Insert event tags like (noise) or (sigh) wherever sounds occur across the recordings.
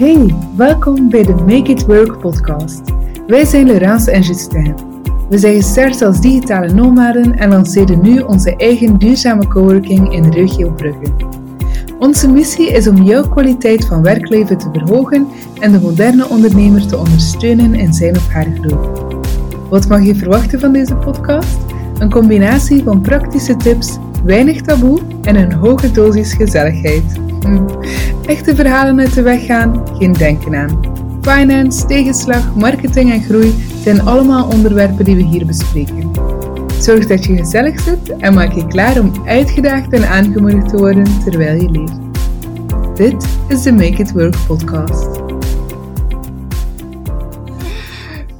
Hey, welkom bij de Make It Work podcast. Wij zijn Laurence en Justin. We zijn gestart als digitale nomaden en lanceerden nu onze eigen duurzame coworking in Regio Brugge. Onze missie is om jouw kwaliteit van werkleven te verhogen en de moderne ondernemer te ondersteunen in zijn of haar groei. Wat mag je verwachten van deze podcast? Een combinatie van praktische tips, weinig taboe en een hoge dosis gezelligheid. Hm. Echte verhalen uit de weg gaan, geen denken aan. Finance, tegenslag, marketing en groei zijn allemaal onderwerpen die we hier bespreken. Zorg dat je gezellig zit en maak je klaar om uitgedaagd en aangemoedigd te worden terwijl je leeft. Dit is de Make It Work podcast.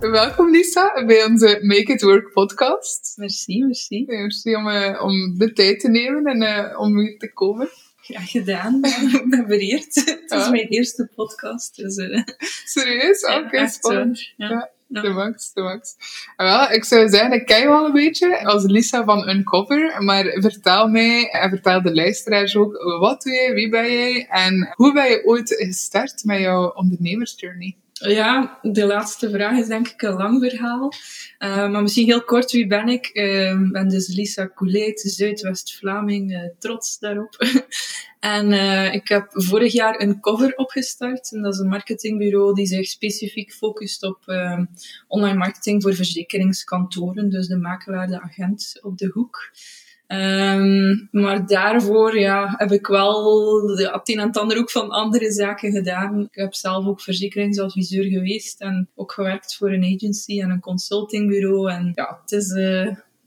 Welkom Lisa bij onze Make It Work podcast. Merci, merci. Merci om, uh, om de tijd te nemen en uh, om hier te komen. (laughs) Graag gedaan. (laughs) ik ben vereerd. Het is mijn eerste podcast. Dus, uh, (laughs) Serieus? Oké, okay, spannend. Ja. Ja. De max, de max. Wel, ik zou zeggen, ik ken je al een beetje als Lisa van Uncover, maar vertel mij en vertel de luisteraars ook, wat doe je, wie ben jij en hoe ben je ooit gestart met jouw ondernemersjourney? Ja, de laatste vraag is denk ik een lang verhaal. Uh, maar misschien heel kort, wie ben ik? Ik uh, ben dus Lisa Coulet, Zuidwest-Vlaming, uh, trots daarop. (laughs) en ik heb vorig jaar een cover opgestart. En dat is een marketingbureau die zich specifiek focust op online marketing voor verzekeringskantoren. Dus de makelaar, de agent op de hoek. Um, maar daarvoor ja, heb ik wel de, het een en het ander ook van andere zaken gedaan. Ik heb zelf ook verzekeringsadviseur geweest en ook gewerkt voor een agency en een consultingbureau. En ja, het is, uh,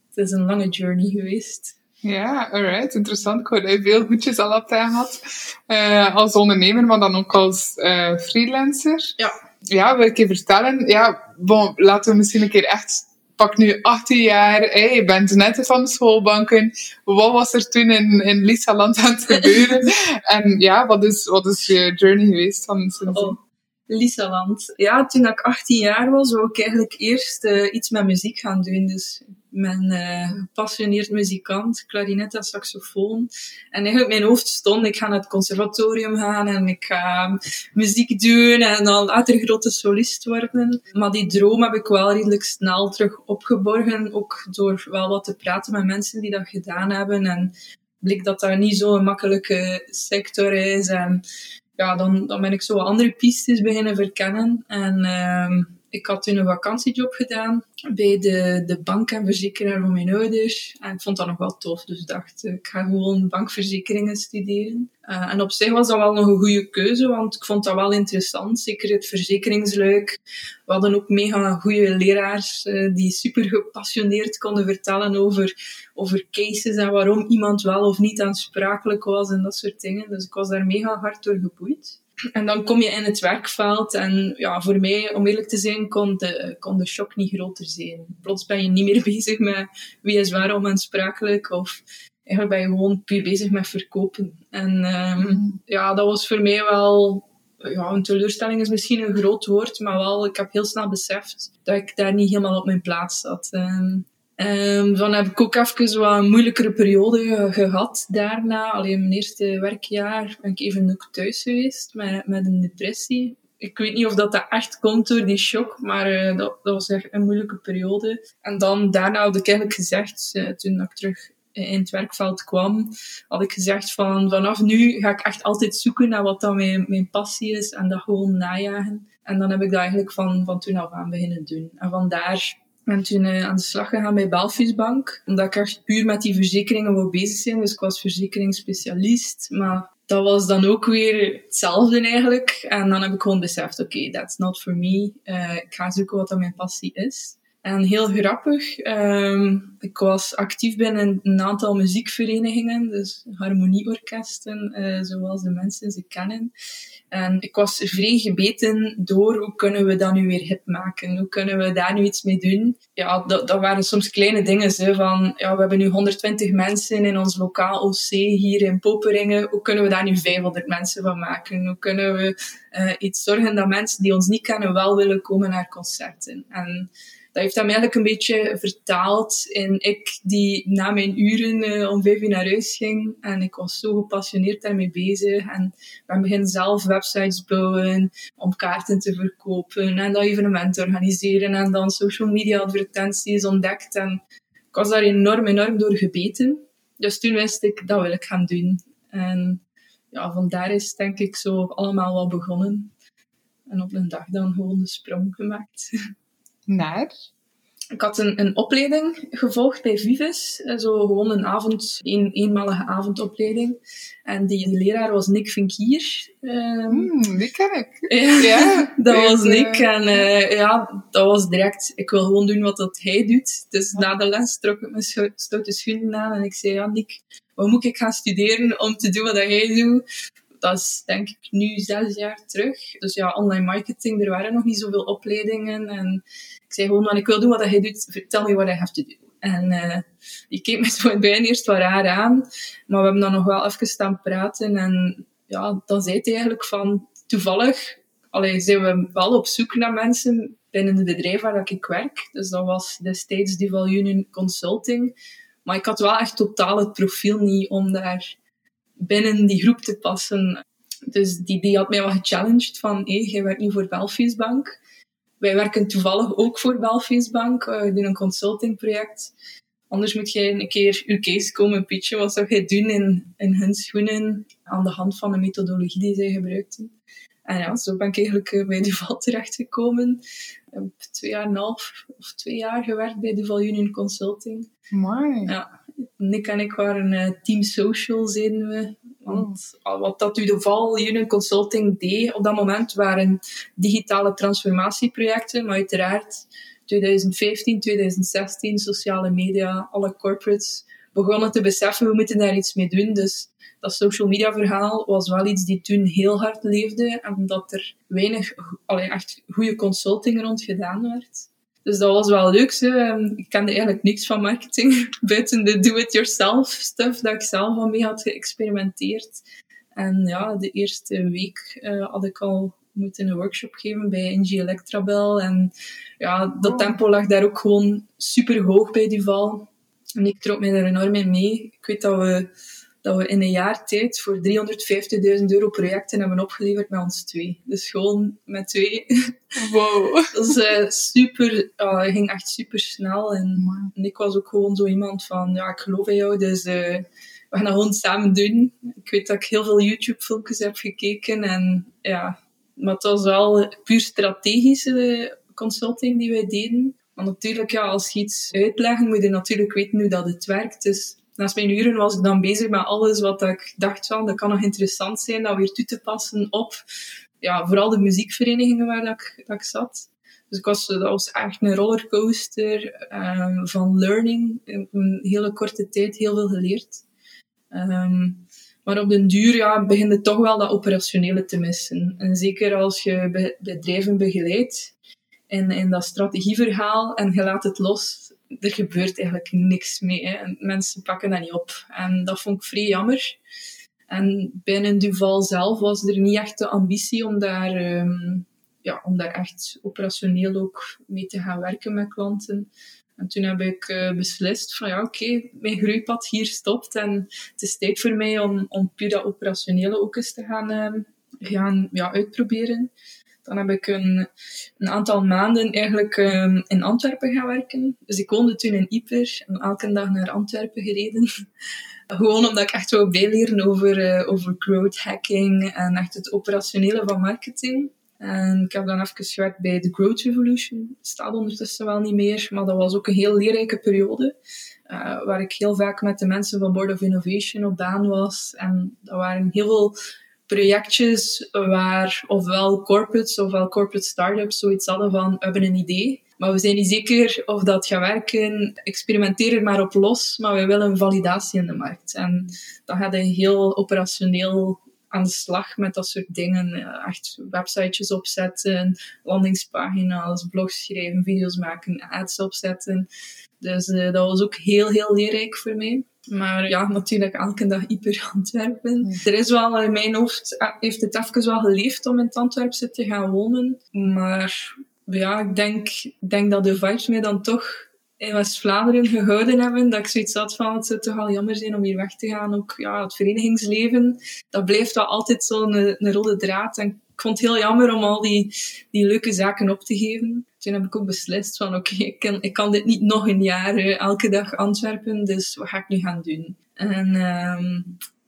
het is een lange journey geweest. Ja, alright. Interessant. Ik hoor dat je veel goedjes al hebt gehad. Uh, als ondernemer, maar dan ook als uh, freelancer. Ja. Ja, wil ik je vertellen. Ja, bon, laten we misschien een keer echt pak nu 18 jaar, hey, je bent net van de schoolbanken. Wat was er toen in, in Lisaland aan het (laughs) gebeuren? en ja, wat is, wat is je journey geweest van sindsdien? Oh. Lisaland. Ja, toen ik 18 jaar was, wou ik eigenlijk eerst uh, iets met muziek gaan doen. Dus ben uh, gepassioneerd muzikant, klarinet en saxofoon. En eigenlijk mijn hoofd stond, ik ga naar het conservatorium gaan en ik ga muziek doen en dan later grote solist worden. Maar die droom heb ik wel redelijk snel terug opgeborgen, ook door wel wat te praten met mensen die dat gedaan hebben. En bleek dat dat niet zo'n makkelijke sector is. En ja, dan, dan ben ik zo andere pistes beginnen verkennen. En uh, ik had toen een vakantiejob gedaan bij de, de bank en verzekeraar van mijn ouders. En ik vond dat nog wel tof, dus dacht, ik ga gewoon bankverzekeringen studeren. Uh, en op zich was dat wel nog een goede keuze, want ik vond dat wel interessant. Zeker het verzekeringsluik. We hadden ook mega goede leraars uh, die super gepassioneerd konden vertellen over, over cases en waarom iemand wel of niet aansprakelijk was en dat soort dingen. Dus ik was daar mega hard door geboeid. En dan kom je in het werkveld en ja, voor mij, om eerlijk te zijn, kon de, kon de shock niet groter zijn. Plots ben je niet meer (laughs) bezig met wie is waarom aansprakelijk of eigenlijk ben je gewoon puur bezig met verkopen. En um, ja, dat was voor mij wel ja, een teleurstelling is misschien een groot woord, maar wel, ik heb heel snel beseft dat ik daar niet helemaal op mijn plaats zat. Um, Um, dan heb ik ook even wat een moeilijkere periode gehad daarna. Alleen mijn eerste werkjaar ben ik even ook thuis geweest met, met een depressie. Ik weet niet of dat, echt komt door die shock, maar uh, dat, dat, was echt een moeilijke periode. En dan daarna had ik eigenlijk gezegd, uh, toen ik terug in het werkveld kwam, had ik gezegd van vanaf nu ga ik echt altijd zoeken naar wat dan mijn, mijn passie is en dat gewoon najagen. En dan heb ik dat eigenlijk van, van toen af aan beginnen doen. En vandaar ben toen uh, aan de slag gegaan bij Belfiusbank, omdat ik echt puur met die verzekeringen wou bezig zijn. Dus ik was verzekeringsspecialist, maar dat was dan ook weer hetzelfde eigenlijk. En dan heb ik gewoon beseft, oké, okay, that's not for me. Uh, ik ga zoeken wat dan mijn passie is. En heel grappig, um, ik was actief binnen een aantal muziekverenigingen, dus harmonieorkesten, uh, zoals de mensen ze kennen. En ik was vrij gebeten door hoe kunnen we dat nu weer hip maken? Hoe kunnen we daar nu iets mee doen? Ja, dat, dat waren soms kleine dingen. Zo, van, ja, we hebben nu 120 mensen in ons lokaal OC hier in Poperingen. Hoe kunnen we daar nu 500 mensen van maken? Hoe kunnen we uh, iets zorgen dat mensen die ons niet kennen wel willen komen naar concerten? En dat heeft hem eigenlijk een beetje vertaald in ik die na mijn uren uh, om vijf uur naar huis ging. En ik was zo gepassioneerd daarmee bezig. En we beginnen zelf websites bouwen om kaarten te verkopen en dat evenement organiseren en dan social media advertenties ontdekt. En ik was daar enorm, enorm door gebeten. Dus toen wist ik, dat wil ik gaan doen. En ja, vandaar is denk ik zo allemaal wel begonnen. En op een dag dan gewoon de sprong gemaakt. (laughs) Naar? Ik had een, een opleiding gevolgd bij Vives. Eh, zo gewoon een avond, een eenmalige avondopleiding. En die leraar was Nick Vinkier. Um, die ken ik. Ja, (laughs) dat was Nick. En uh, ja, dat was direct, ik wil gewoon doen wat dat hij doet. Dus na de les trok ik mijn stoute schoenen aan en ik zei, ja Nick, wat moet ik gaan studeren om te doen wat hij doet? Dat is denk ik nu zes jaar terug. Dus ja, online marketing, er waren nog niet zoveel opleidingen. En ik zei gewoon, ik wil doen wat hij doet, vertel me what I have to do. En uh, die keek me (laughs) zo begin eerst wat raar aan. Maar we hebben dan nog wel even staan praten. En ja, dan zei hij eigenlijk van, toevallig allee, zijn we wel op zoek naar mensen binnen het bedrijf waar ik werk. Dus dat was destijds Duval Union Consulting. Maar ik had wel echt totaal het profiel niet om daar binnen die groep te passen. Dus die, die had mij wel gechallenged van, hé, hey, jij werkt nu voor Belfius Bank. Wij werken toevallig ook voor Belfius Bank. Uh, we doen een consultingproject. Anders moet jij een keer je case komen pitchen. Wat zou jij doen in, in hun schoenen aan de hand van de methodologie die zij gebruikten? En ja, zo ben ik eigenlijk eh, bij Duval terechtgekomen. Ik heb twee jaar en een half of twee jaar gewerkt bij Duval Union Consulting. Mooi. Ja, Nick en ik waren uh, team social, zeiden we. Want oh. wat dat Duval Union Consulting deed op dat moment waren digitale transformatieprojecten, maar uiteraard 2015, 2016, sociale media, alle corporates begonnen te beseffen, we moeten daar iets mee doen. Dus dat social media verhaal was wel iets die toen heel hard leefde en dat er weinig, allee, echt goede consulting rond gedaan werd. Dus dat was wel leuk. Zo. Ehm, ik kende eigenlijk niks van marketing, (laughs) buiten de do-it-yourself stuff dat ik zelf al mee had geëxperimenteerd. En ja, de eerste week uh, had ik al moeten een workshop geven bij NG Electrabel. En ja, dat oh. tempo lag daar ook gewoon super hoog bij Duval. En ik trok mij daar enorm in mee. Ik weet dat we dat we in een jaar tijd voor 350.000 euro projecten hebben opgeleverd met ons twee. Dus gewoon met twee. (laughs) Wow. dat is uh, super, uh, ging echt super snel. En, en, ik was ook gewoon zo iemand van, ja, ik geloof in jou, dus uh, we gaan dat gewoon samen doen. Ik weet dat ik heel veel YouTube-filmpjes heb gekeken en ja, maar het was wel puur strategische consulting die wij deden. Want natuurlijk, ja, als je iets uitlegt, moet je natuurlijk weten hoe dat het werkt. Dus naast mijn uren was ik dan bezig met alles wat ik dacht van, dat kan nog interessant zijn, dat weer toe te passen op, ja, vooral de muziekverenigingen waar dat ik, dat ik zat. Dus ik was, dat was echt een rollercoaster um, van learning. In een hele korte tijd heel veel geleerd. Um, maar op den duur ja, begin je toch wel dat operationele te missen. En zeker als je bedrijven begeleidt in, in dat strategieverhaal en je laat het los, er gebeurt eigenlijk niks mee. Hè. mensen pakken dat niet op. En dat vond ik vrij jammer. En binnen Duval zelf was er niet echt de ambitie om daar, ehm, ja, om daar echt operationeel ook mee te gaan werken met klanten. En toen heb ik uh, beslist van ja, oké, mijn groeipad hier stopt en het is tijd voor mij om, om puur dat operationele ook eens te gaan, uh, gaan ja, uitproberen. Dan heb ik een, een aantal maanden eigenlijk um, in Antwerpen gaan werken. Dus ik woonde toen in Ieper en elke dag naar Antwerpen gereden. (laughs) Gewoon omdat ik echt wou bijleren over, uh, over growth hacking en echt het operationele van marketing. En ik heb dan even gewerkt bij The Growth Revolution. staat ondertussen wel niet meer, maar dat was ook een heel leerrijke periode. Uh, waar ik heel vaak met de mensen van Board of Innovation op baan was. En dat waren heel veel projectjes waar ofwel corporates ofwel corporate startups zoiets hadden van we hebben een idee, maar we zijn niet zeker of dat gaat werken. Experimenteer er maar op los, maar we willen validatie in de markt. En dan gaat je heel operationeel aan de slag met dat soort dingen. Echt websitejes opzetten, landingspagina's, blogs schrijven, video's maken, ads opzetten. Dus uh, dat was ook heel, heel leerrijk voor mij. Maar ja, natuurlijk elke dag hyper Antwerpen. Er is wel, in mijn hoofd heeft het even wel geleefd om in het Antwerpse te gaan wonen. Maar ja, ik denk, denk dat de vibes mij dan toch in West-Vlaanderen gehouden hebben. Dat ik zoiets had van, het zou toch al jammer zijn om hier weg te gaan. Ook ja, het verenigingsleven, dat blijft wel altijd zo'n een, een rode draad. En ik vond het heel jammer om al die, die leuke zaken op te geven. Toen heb ik ook beslist van, oké, ik, kan, ik kan dit niet nog een jaar uh, elke dag Antwerpen, dus wat ga ik nu gaan doen? En uh,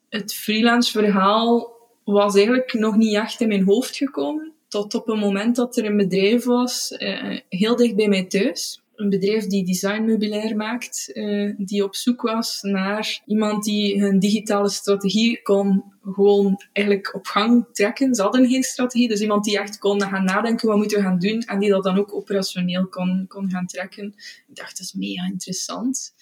het freelance verhaal was eigenlijk nog niet echt in mijn hoofd gekomen. Tot op een moment dat er een bedrijf was, uh, heel dicht bij mij thuis een bedrijf die designmeubilair maakt, uh, die op zoek was naar iemand die hun digitale strategie kon gewoon eigenlijk op gang trekken. Ze hadden geen strategie, dus iemand die echt kon gaan nadenken wat moeten we gaan doen en die dat dan ook operationeel kon, kon gaan trekken. Ik dacht, dat is mega interessant.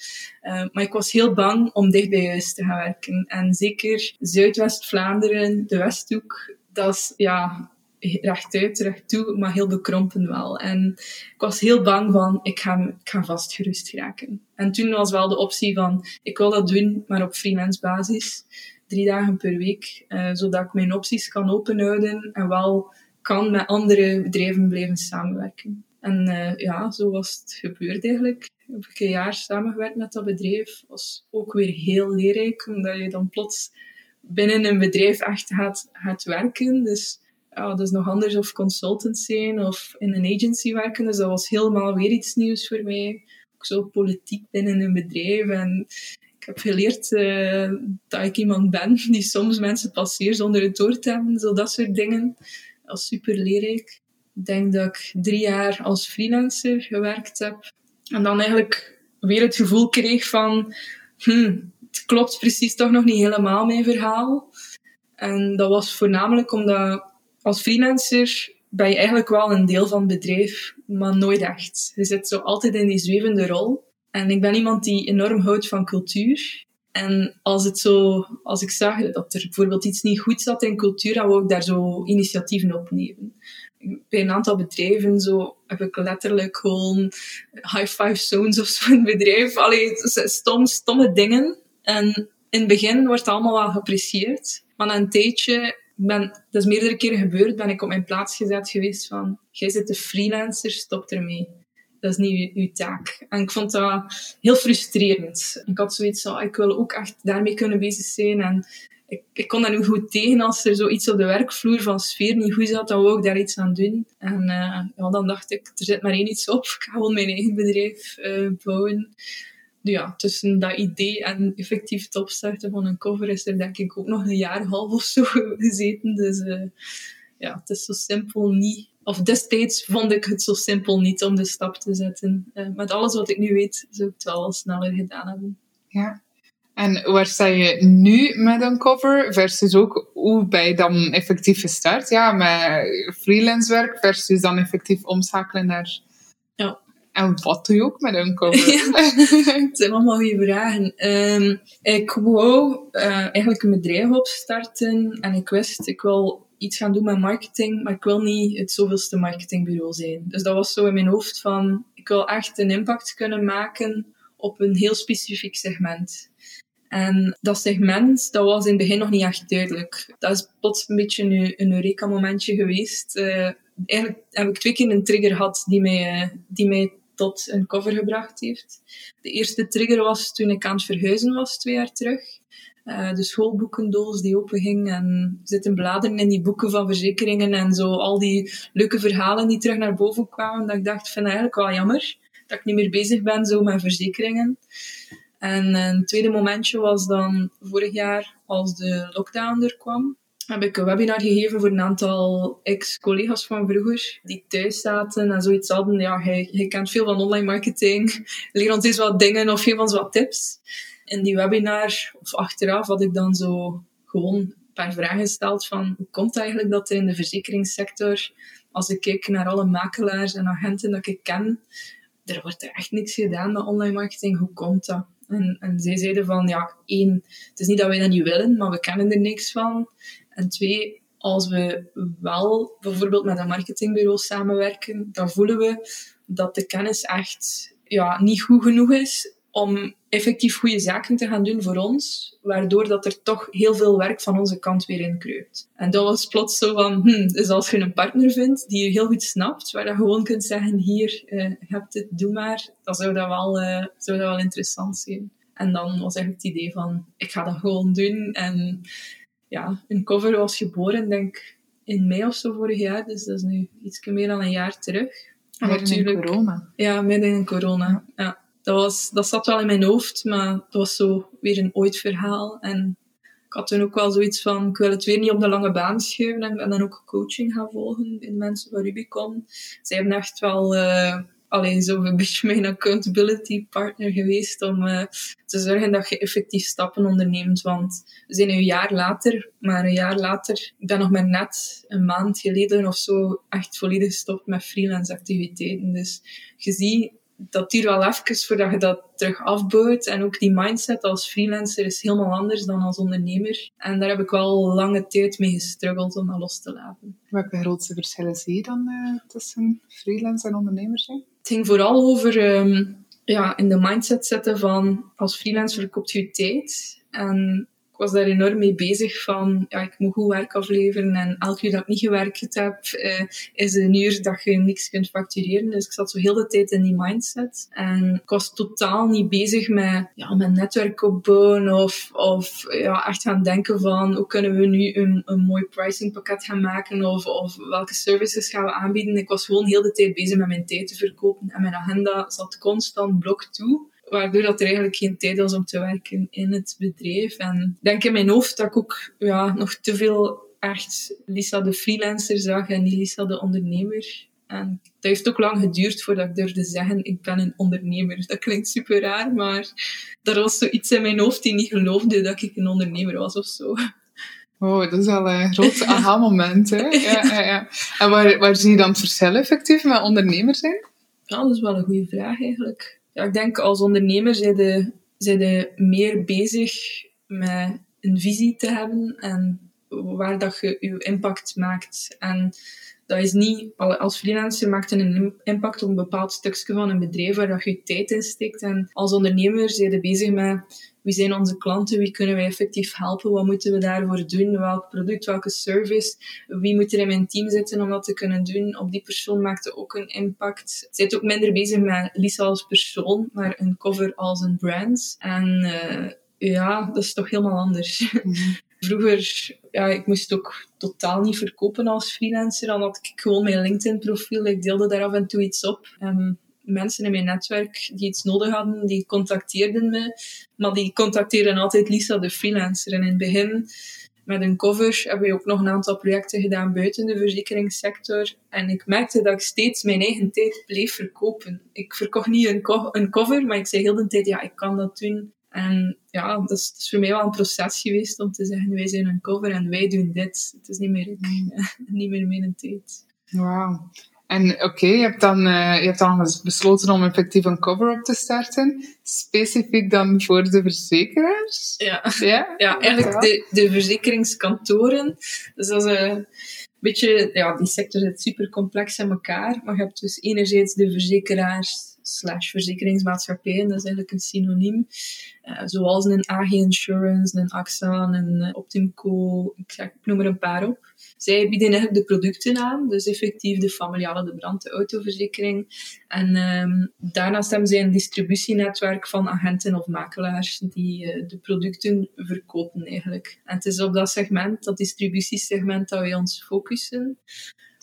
Uh, maar ik was heel bang om dicht bij huis te gaan werken. En zeker Zuidwest-Vlaanderen, de Westhoek, dat is ja, rechtuit, recht toe, maar heel bekrompen wel. En ik was heel bang van, ik ga, ik ga vastgerust geraken. En toen was wel de optie van, ik wil dat doen, maar op freelance basis. Drie dagen per week, uh, zodat ik mijn opties kan openhouden en wel kan met andere bedrijven blijven samenwerken. En uh, ja, zo was het gebeurd eigenlijk. Heb ik een jaar samengewerkt met dat bedrijf. Was ook weer heel leerrijk, omdat je dan plots binnen een bedrijf echt gaat, gaat werken. Dus ja, is nog anders of consultant zijn of in een agency werken. Dus dat was helemaal weer iets nieuws voor mij. Ook zo politiek binnen een bedrijf. En ik heb geleerd uh, dat ik iemand ben (laughs) die soms mensen passeert zonder het door te hebben. Zo dat soort dingen. Dat was super leerrijk. Ik denk dat ik drie jaar als freelancer gewerkt heb. En dan eigenlijk weer het gevoel kreeg van... Hmm, het klopt precies toch nog niet helemaal mijn verhaal. En dat was voornamelijk omdat als freelancer ben je eigenlijk wel een deel van het bedrijf, maar nooit echt. Je zit zo altijd in die zwevende rol. En ik ben iemand die enorm houdt van cultuur. En als, het zo, als ik zag dat er bijvoorbeeld iets niet goed zat in cultuur, dan wou ik daar zo initiatieven opnemen. Bij een aantal bedrijven zo, heb ik letterlijk gewoon high five zones of zo'n bedrijf. Allee, stom, stomme dingen. En in het begin wordt het allemaal wel geapprecieerd. Maar na een tijdje dat is meerdere keren gebeurd, ben ik op mijn plaats gezet geweest van, jij zit de freelancer, stop ermee. Dat is niet uw, taak. En ik vond dat heel frustrerend. Ik had zoiets van, ik wil ook echt daarmee kunnen bezig zijn. En ik, ik kon daar nu goed tegen als er zoiets op de werkvloer van sfeer niet goed zat, dan wou ik daar iets aan doen. En uh, ja, dan dacht ik, er zit maar één iets op. Ik ga gewoon mijn eigen bedrijf uh, bouwen ja, tussen dat idee en effectief het opstarten van een cover is er denk ik ook nog een jaar half of zo (laughs) gezeten. Dus uh, ja, het is zo simpel niet. Of destijds vond ik het zo simpel niet om de stap te zetten. Uh, met alles wat ik nu weet, zou ik het wel sneller gedaan hebben. Ja. En waar sta je nu met een cover versus ook hoe ben je dan effectief gestart? Ja, met freelance werk versus dan effectief omschakelen naar ja. En wat doe je ook met een cover? (laughs) het zijn allemaal goede vragen. Um, ik wou uh, eigenlijk een bedrijf opstarten en ik wist, ik wil iets gaan doen met marketing, maar ik wil niet het zoveelste marketingbureau zijn. Dus dat was zo in mijn hoofd van, ik wil echt een impact kunnen maken op een heel specifiek segment. En dat segment, dat was in het begin nog niet echt duidelijk. Dat is plots een beetje een, Eureka-momentje geweest. Uh, eigenlijk heb ik twee keer een trigger gehad die mij, uh, die mij tot een cover gebracht heeft. De eerste trigger was toen ik aan het verhuizen was, twee jaar terug. Uh, de schoolboekendoos die openging en zitten bladeren in die boeken van verzekeringen en zo al die leuke verhalen die terug naar boven kwamen, dat ik dacht, vind eigenlijk wel jammer dat ik niet meer bezig ben zo met verzekeringen. En een tweede momentje was dan vorig jaar als de lockdown er kwam heb ik een webinar gegeven voor een aantal ex-collega's van vroeger die thuis zaten en zoiets hadden. Ja, hij, kent veel van online marketing, (laughs) leer ons eens wat dingen of geef ons wat tips. In die webinar, of achteraf, had ik dan zo gewoon een paar vragen gesteld van hoe komt het eigenlijk dat in de verzekeringssector, als ik kijk naar alle makelaars en agenten dat ik ken, er wordt er echt niks gedaan met online marketing. Hoe komt dat? En, en zij zeiden van, ja, één, het is niet dat wij dat niet willen, maar we kennen er niks van. En twee, als we wel bijvoorbeeld met een marketingbureau samenwerken, dan voelen we dat de kennis echt ja, niet goed genoeg is om effectief goede zaken te gaan doen voor ons, waardoor dat er toch heel veel werk van onze kant weer in kruipt. En dat was plots zo van, hm, dus als je een partner vindt die je heel goed snapt, waar je gewoon kunt zeggen, hier, uh, heb dit, doe maar, dan zou dat wel, uh, zou dat wel interessant zijn. En dan was eigenlijk het idee van, ik ga dat gewoon doen. En ja, een cover was geboren, denk in mei of zo vorig jaar, dus dat is nu iets meer dan een jaar terug. Midden in corona. Ja, midden in corona. Ja dat, was, dat zat wel in mijn hoofd, maar dat was zo weer een ooit verhaal. En ik had toen ook wel zoiets van, ik wil het weer niet op de lange baan schuiven. En ben dan ook coaching gaan volgen in mensen van Rubicon. Zij hebben echt wel... Uh, alleen zo een beetje mijn accountability partner geweest om uh, te zorgen dat je effectief stappen onderneemt. Want we zijn een jaar later, maar een jaar later, ik ben nog maar net een maand geleden of zo echt volledig gestopt met freelance activiteiten. Dus je ziet dat duurt wel even voordat je dat terug afbouwt. En ook die mindset als freelancer is helemaal anders dan als ondernemer. En daar heb ik wel lange tijd mee gestruggeld om dat los te laten. Welke grootste verschillen zie je dan uh, tussen freelance en ondernemer zijn? Het ging vooral over um, ja, in de mindset zetten van als freelancer verkoopt je tijd. En was daar enorm mee bezig van, ja, ik moet goed werk afleveren en elk uur dat ik niet gewerkt heb, uh, is een uur dat je niks kunt factureren. Dus ik zat zo heel de tijd in die mindset. En ik was totaal niet bezig met, ja, met netwerk opbouwen of, of ja, echt gaan denken van, hoe kunnen we nu een, een mooi pricingpakket gaan maken of, of welke services gaan we aanbieden. Ik was gewoon heel de tijd bezig met mijn tijd te verkopen en mijn agenda zat constant blok toe waardoor dat er eigenlijk geen tijd was om te werken in het bedrijf. En ik denk in mijn hoofd dat ik ook ja, nog te veel echt Lisa de freelancer zag en niet Lisa de ondernemer. En dat heeft ook lang geduurd voordat ik durfde zeggen, ik ben een ondernemer. Dat klinkt super raar, maar er was zoiets in mijn hoofd die niet geloofde dat ik een ondernemer was of zo. Oh, dat is al een groot (laughs) aha-moment, hè? Ja, ja, ja. En waar, waar zie je dan het verschil effectief met ondernemer zijn? Ja, dat is wel een goede vraag eigenlijk ja, ik denk als ondernemer zijn de, zijn meer bezig met een visie te hebben en waar dat je je impact maakt. En dat is niet, als freelancer maakt een impact op een bepaald stukje van een bedrijf waar dat je tijd in steekt. En als ondernemer zijn je bezig met wie zijn onze klanten, wie kunnen wij effectief helpen, wat moeten we daarvoor doen, welk product, welke service, wie moet er in mijn team zitten om dat te kunnen doen. Op die persoon maakte ook een impact. Zit ook minder bezig met Lisa als persoon, maar een cover als een brand. En uh, ja, dat is toch helemaal anders. Mhm. (laughs) Vroeger, ja, ik moest ook totaal niet verkopen als freelancer. Dan had ik gewoon mijn LinkedIn-profiel. Ik deelde daar af en toe iets op. Um, mensen in mijn netwerk die iets nodig hadden, die contacteerden me. Maar die contacteerden altijd Lisa, de freelancer. En in het begin, met een cover, hebben we ook nog een aantal projecten gedaan buiten de verzekeringssector. En ik merkte dat ik steeds mijn eigen tijd bleef verkopen. Ik verkocht niet een, een cover, maar ik zei heel de tijd, ja, ik kan dat doen. En ja, dat is, is, voor mij wel een proces geweest om te zeggen, wij zijn een cover en wij doen dit. Het is niet meer, (laughs) niet meer mijn tijd. Wauw. En oké, je hebt dan, uh, je hebt dan besloten om effectief een cover-up te starten. Specifiek dan voor de verzekeraars? Ja, ja? ja eigenlijk de, de verzekeringskantoren. Dus dat is een beetje, ja, die sector zit super complex in elkaar. Maar je hebt dus enerzijds de verzekeraars slash verzekeringsmaatschappijen, dat is eigenlijk een synoniem. Uh, zoals een AG Insurance, een AXA, een uh, Optimco, ik, zeg, ik noem er een paar op. Zij bieden eigenlijk de producten aan, dus effectief de familiale, de brand, de autoverzekering. En um, daarnaast hebben zij een distributienetwerk van agenten of makelaars die uh, de producten verkopen eigenlijk. En het is op dat segment, dat distributiesegment, dat wij ons focussen.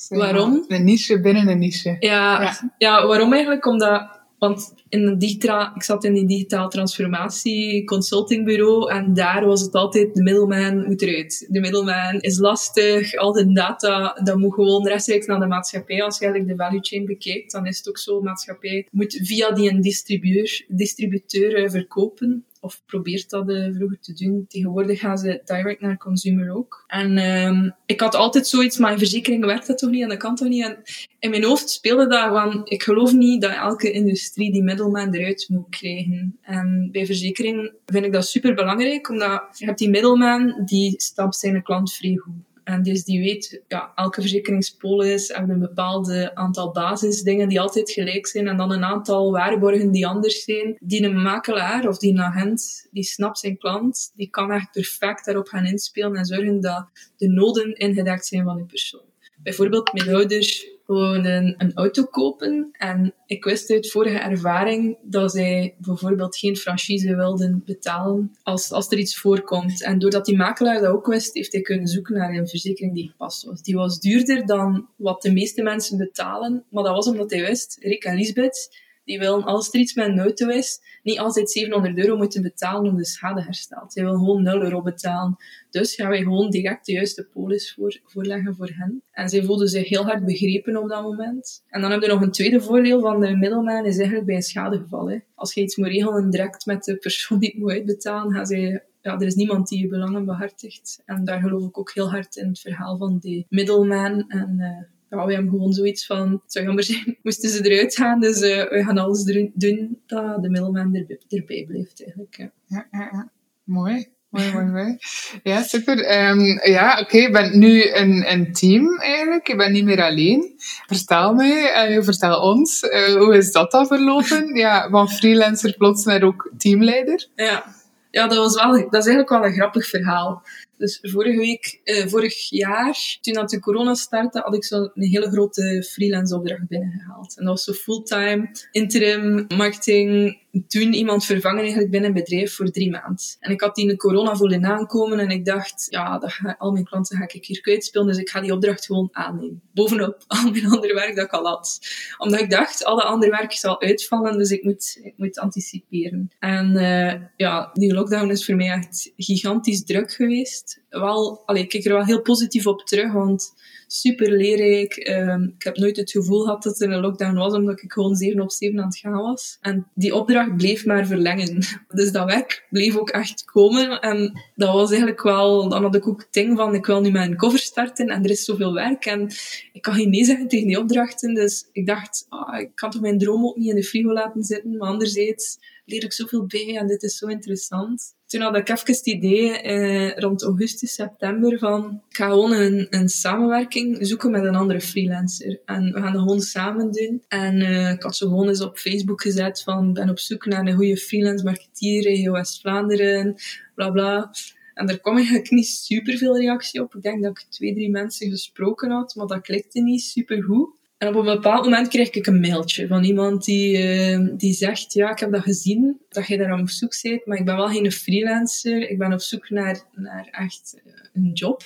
Waarom? Een niche binnen een niche. Ja, ja. ja waarom eigenlijk? Omdat want in de ik zat in die digitaal transformatie consultingbureau en daar was het altijd de middleman moet eruit. De middleman is lastig, al de data, dat moet gewoon rechtstreeks naar de maatschappij. Als je eigenlijk de value chain bekijkt, dan is het ook zo, maatschappij moet via die een distributeur, distributeur eh, verkopen of probeert dat uh, vroeger te doen. Tegenwoordig gaan ze direct naar consumer ook. En um, ik had altijd zoiets, maar in verzekeringen werkt dat toch niet en dat kan toch niet. En in mijn hoofd speelde dat van, ik geloof niet dat elke industrie die middelman eruit moet krijgen. En bij verzekering vind ik dat super belangrijk, omdat je hebt die middelman die stapt zijn klant vrij goed. En dus die weet, ja, elke verzekeringspolis heeft een bepaald aantal basisdingen die altijd gelijk zijn. En dan een aantal waarborgen die anders zijn. Die een makelaar of die een agent, die snapt zijn klant, die kan echt perfect daarop gaan inspelen en zorgen dat de noden ingedekt zijn van die persoon. Bijvoorbeeld, mijn ouders gewoon een, een, auto kopen. En ik wist uit vorige ervaring dat zij bijvoorbeeld geen franchise wilden betalen als, als er iets voorkomt. En doordat die makelaar dat ook wist, heeft hij kunnen zoeken naar een verzekering die gepast was. Die was duurder dan wat de meeste mensen betalen, maar dat was omdat hij wist, Rick en Lisbeth, die willen, als er iets met een auto is, niet altijd 700 euro moeten betalen om de schade hersteld. Zij willen gewoon 0 euro betalen. Dus gaan wij gewoon direct de juiste polis voor, voorleggen voor hen. En zij voelden zich heel hard begrepen op dat moment. En dan heb je nog een tweede voordeel van de middelman, is eigenlijk bij een schadegeval. Als je iets moet regelen direct met de persoon die het moet uitbetalen, gaan zij ja, er is niemand die je belangen behartigt. En daar geloof ik ook heel hard in het verhaal van die middleman. En uh, ja, we hebben gewoon zoiets van, het zou jammer zijn, (laughs) moesten ze eruit gaan. Dus uh, we gaan alles doen dat de middelman er, erbij blijft eigenlijk. Ja, ja, ja. ja. Mooi. Mooi, mooi, mooi. Ja, super. Um, ja, oké, okay, je bent nu een, een team eigenlijk. Je bent niet meer alleen. Vertel mij, uh, vertel ons, uh, hoe is dat dan verlopen? Ja, van freelancer plots naar ook teamleider. Ja, ja dat, was wel, dat is eigenlijk wel een grappig verhaal. Dus vorige week, eh, vorig jaar, toen dat de corona startte, had ik zo'n hele grote freelance opdracht binnengehaald. En dat was zo fulltime, interim, marketing, toen iemand vervangen eigenlijk binnen een bedrijf voor drie maanden. En ik had die in de corona voelen aankomen en ik dacht, ja, dat al mijn klanten ga ik hier kwijtspelen, dus ik ga die opdracht gewoon aannemen. Bovenop (laughs) al mijn andere werk dat ik al had. Omdat ik dacht, al dat andere werk zal uitvallen, dus ik moet, ik moet anticiperen. En uh, ja, die lockdown is voor mij echt gigantisch druk geweest. Wel, ik kijk er wel heel positief op terug, want super leerrijk. Um, ik heb nooit het gevoel gehad dat er een lockdown was, omdat ik gewoon 7 op 7 aan het gaan was. En die opdracht bleef maar verlengen. (laughs) Dus dat werk bleef ook echt komen. En dat was eigenlijk wel, dan had ik ook het ding van, ik wil nu mijn cover starten en er is zoveel werk. En ik kan geen nee zeggen tegen die opdrachten. Dus ik dacht, ah, ik kan toch mijn droom ook niet in de frigo laten zitten. Maar anderzijds leer ik zoveel bij en dit is zo interessant toen had ik even het idee eh, rond augustus, september van ik ga gewoon een, een samenwerking zoeken met een andere freelancer. En we gaan dat gewoon samen doen. En uh, ik had zo gewoon eens op Facebook gezet van ben op zoek naar een goede freelance marketeer, regio West-Vlaanderen, bla bla. En daar kwam eigenlijk niet super veel reactie op. Ik denk dat ik twee, drie mensen gesproken had, maar dat klikte niet super goed. En op een bepaald moment kreeg ik een mailtje van iemand die, uh, die zegt, ja, ik heb dat gezien, dat je daar op zoek bent, maar ik ben wel geen freelancer. Ik ben op zoek naar, naar echt uh, een job.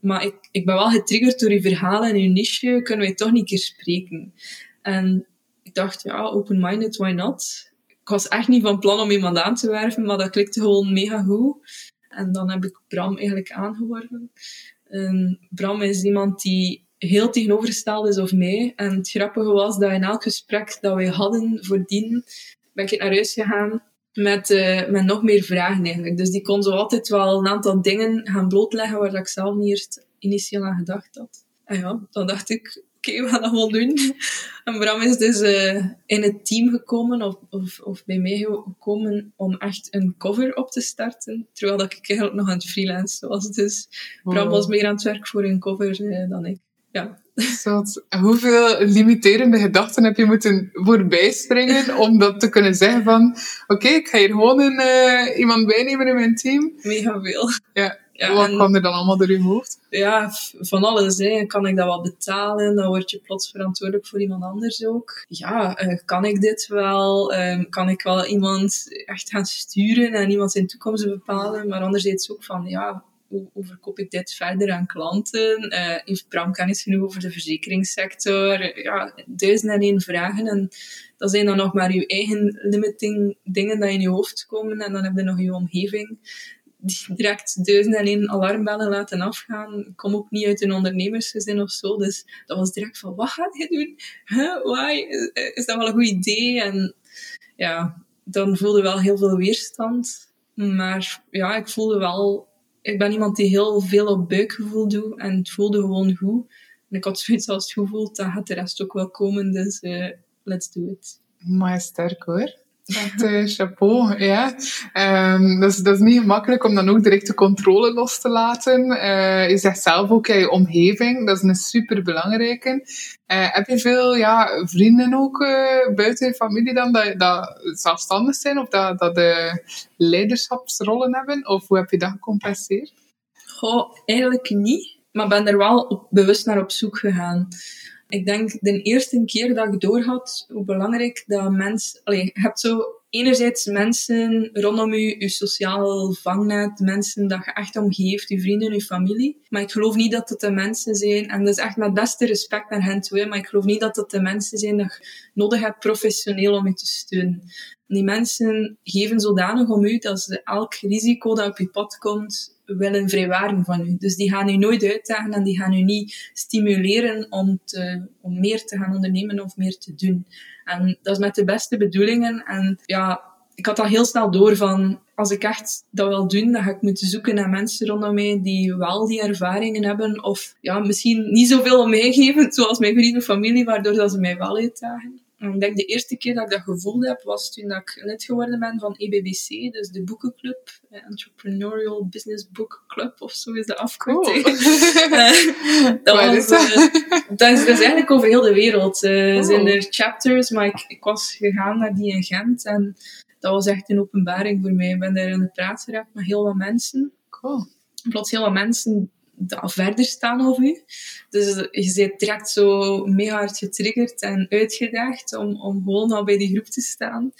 Maar ik, ik ben wel getriggerd door je verhalen en je niche. Kunnen wij toch niet keer spreken? En ik dacht, ja, open-minded, why not? Ik was echt niet van plan om iemand aan te werven, maar dat klikte gewoon mega goed. En dan heb ik Bram eigenlijk aangeworven. En Bram is iemand die heel tegenovergesteld is of mij. En het grappige was dat in elk gesprek dat wij hadden voordien, ben ik naar huis gegaan met, uh, met nog meer vragen eigenlijk. Dus die kon zo altijd wel een aantal dingen gaan blootleggen waar ik zelf niet eerst initieel aan gedacht had. En ja, dan dacht ik, oké, we gaan dat gewoon doen. (laughs) En Bram is dus uh, in het team gekomen, of, of, of bij mij gekomen, om echt een cover op te starten. Terwijl dat ik eigenlijk nog aan het freelancen was. Dus Bram was meer aan het werk voor een cover uh, dan ik ja. Zot. Hoeveel limiterende gedachten heb je moeten voorbij springen om dat te kunnen zeggen van oké, ik ga hier gewoon een, uh, iemand bijnemen in mijn team? Mega veel. Ja. ja Wat kwam er dan allemaal door je hoofd? Ja, van alles. Hè. Kan ik dat wel betalen? Dan word je plots verantwoordelijk voor iemand anders ook. Ja, uh, kan ik dit wel? Uh, kan ik wel iemand echt gaan sturen en iemand zijn toekomst bepalen? Maar anderzijds ook van, ja, hoe, verkoop ik dit verder aan klanten? Uh, heeft Bram kennis genoeg over de verzekeringssector? Ja, duizend en één vragen. En dat zijn dan nog maar je eigen limiting dingen die in je hoofd komen. En dan heb je nog je omgeving direct duizend en één alarmbellen laten afgaan. Kom ook niet uit een ondernemersgezin of zo. Dus dat was direct van, wat gaat je doen? Huh? Why? Is dat wel een goed idee? En ja, dan voelde wel heel veel weerstand. Maar ja, ik voelde wel ik ben iemand die heel veel op buikgevoel doet en het voelde gewoon goed. En ik had zoiets als het goed voelt, dan gaat de rest ook wel komen, dus uh, let's do it. Maar sterk hoor. Echt uh, chapeau, ja. Dat, is, dat is niet gemakkelijk om dan ook direct de controle los te laten. Uh, je zegt zelf ook, je omgeving, dat is een super belangrijke. Uh, heb je veel ja, vrienden ook buiten je familie dan, dat, dat zelfstandig zijn of dat, dat de leiderschapsrollen hebben? Of hoe heb je dat gecompenseerd? Goh, eigenlijk niet. Maar ben er wel op, bewust naar op zoek gegaan ik denk de eerste keer dat ik doorhad hoe belangrijk dat mens... Allee, je hebt zo enerzijds mensen rondom je, je sociaal vangnet, mensen dat je echt omgeeft, je vrienden, je familie. Maar ik geloof niet dat het de mensen zijn, en dat is echt met beste respect naar hen toe, maar ik geloof niet dat het de mensen zijn dat je nodig hebt professioneel om je te steunen. Die mensen geven zodanig om u dat ze elk risico dat op je pad komt, willen vrijwaren van u. Dus die gaan u nooit uitdagen en die gaan u niet stimuleren om, te, om meer te gaan ondernemen of meer te doen. En dat is met de beste bedoelingen. En ja, ik had al heel snel door van, als ik echt dat wil doen, dan ga ik moeten zoeken naar mensen rondom mij die wel die ervaringen hebben. Of ja, misschien niet zoveel om mij geven, zoals mijn vrienden en familie, waardoor dat ze mij wel uitdagen. Ik denk de eerste keer dat ik dat gevoeld heb, was toen ik lid geworden ben van EBBC, dus de boekenclub, eh, Entrepreneurial Business Book Club, of zo is de afkorting. Cool. (laughs) Eh, dat, was, uh, dat, is, dat is eigenlijk over heel de wereld. Uh, oh. zijn er chapters, maar ik, ik was gegaan naar die in Gent en dat was echt een openbaring voor mij. Ik ben daar in de praat geraakt met heel wat mensen. Cool. Plots heel wat mensen verder staan over u. Dus je bent direct zo mega hard getriggerd en uitgedaagd om, om gewoon al bij die groep te staan.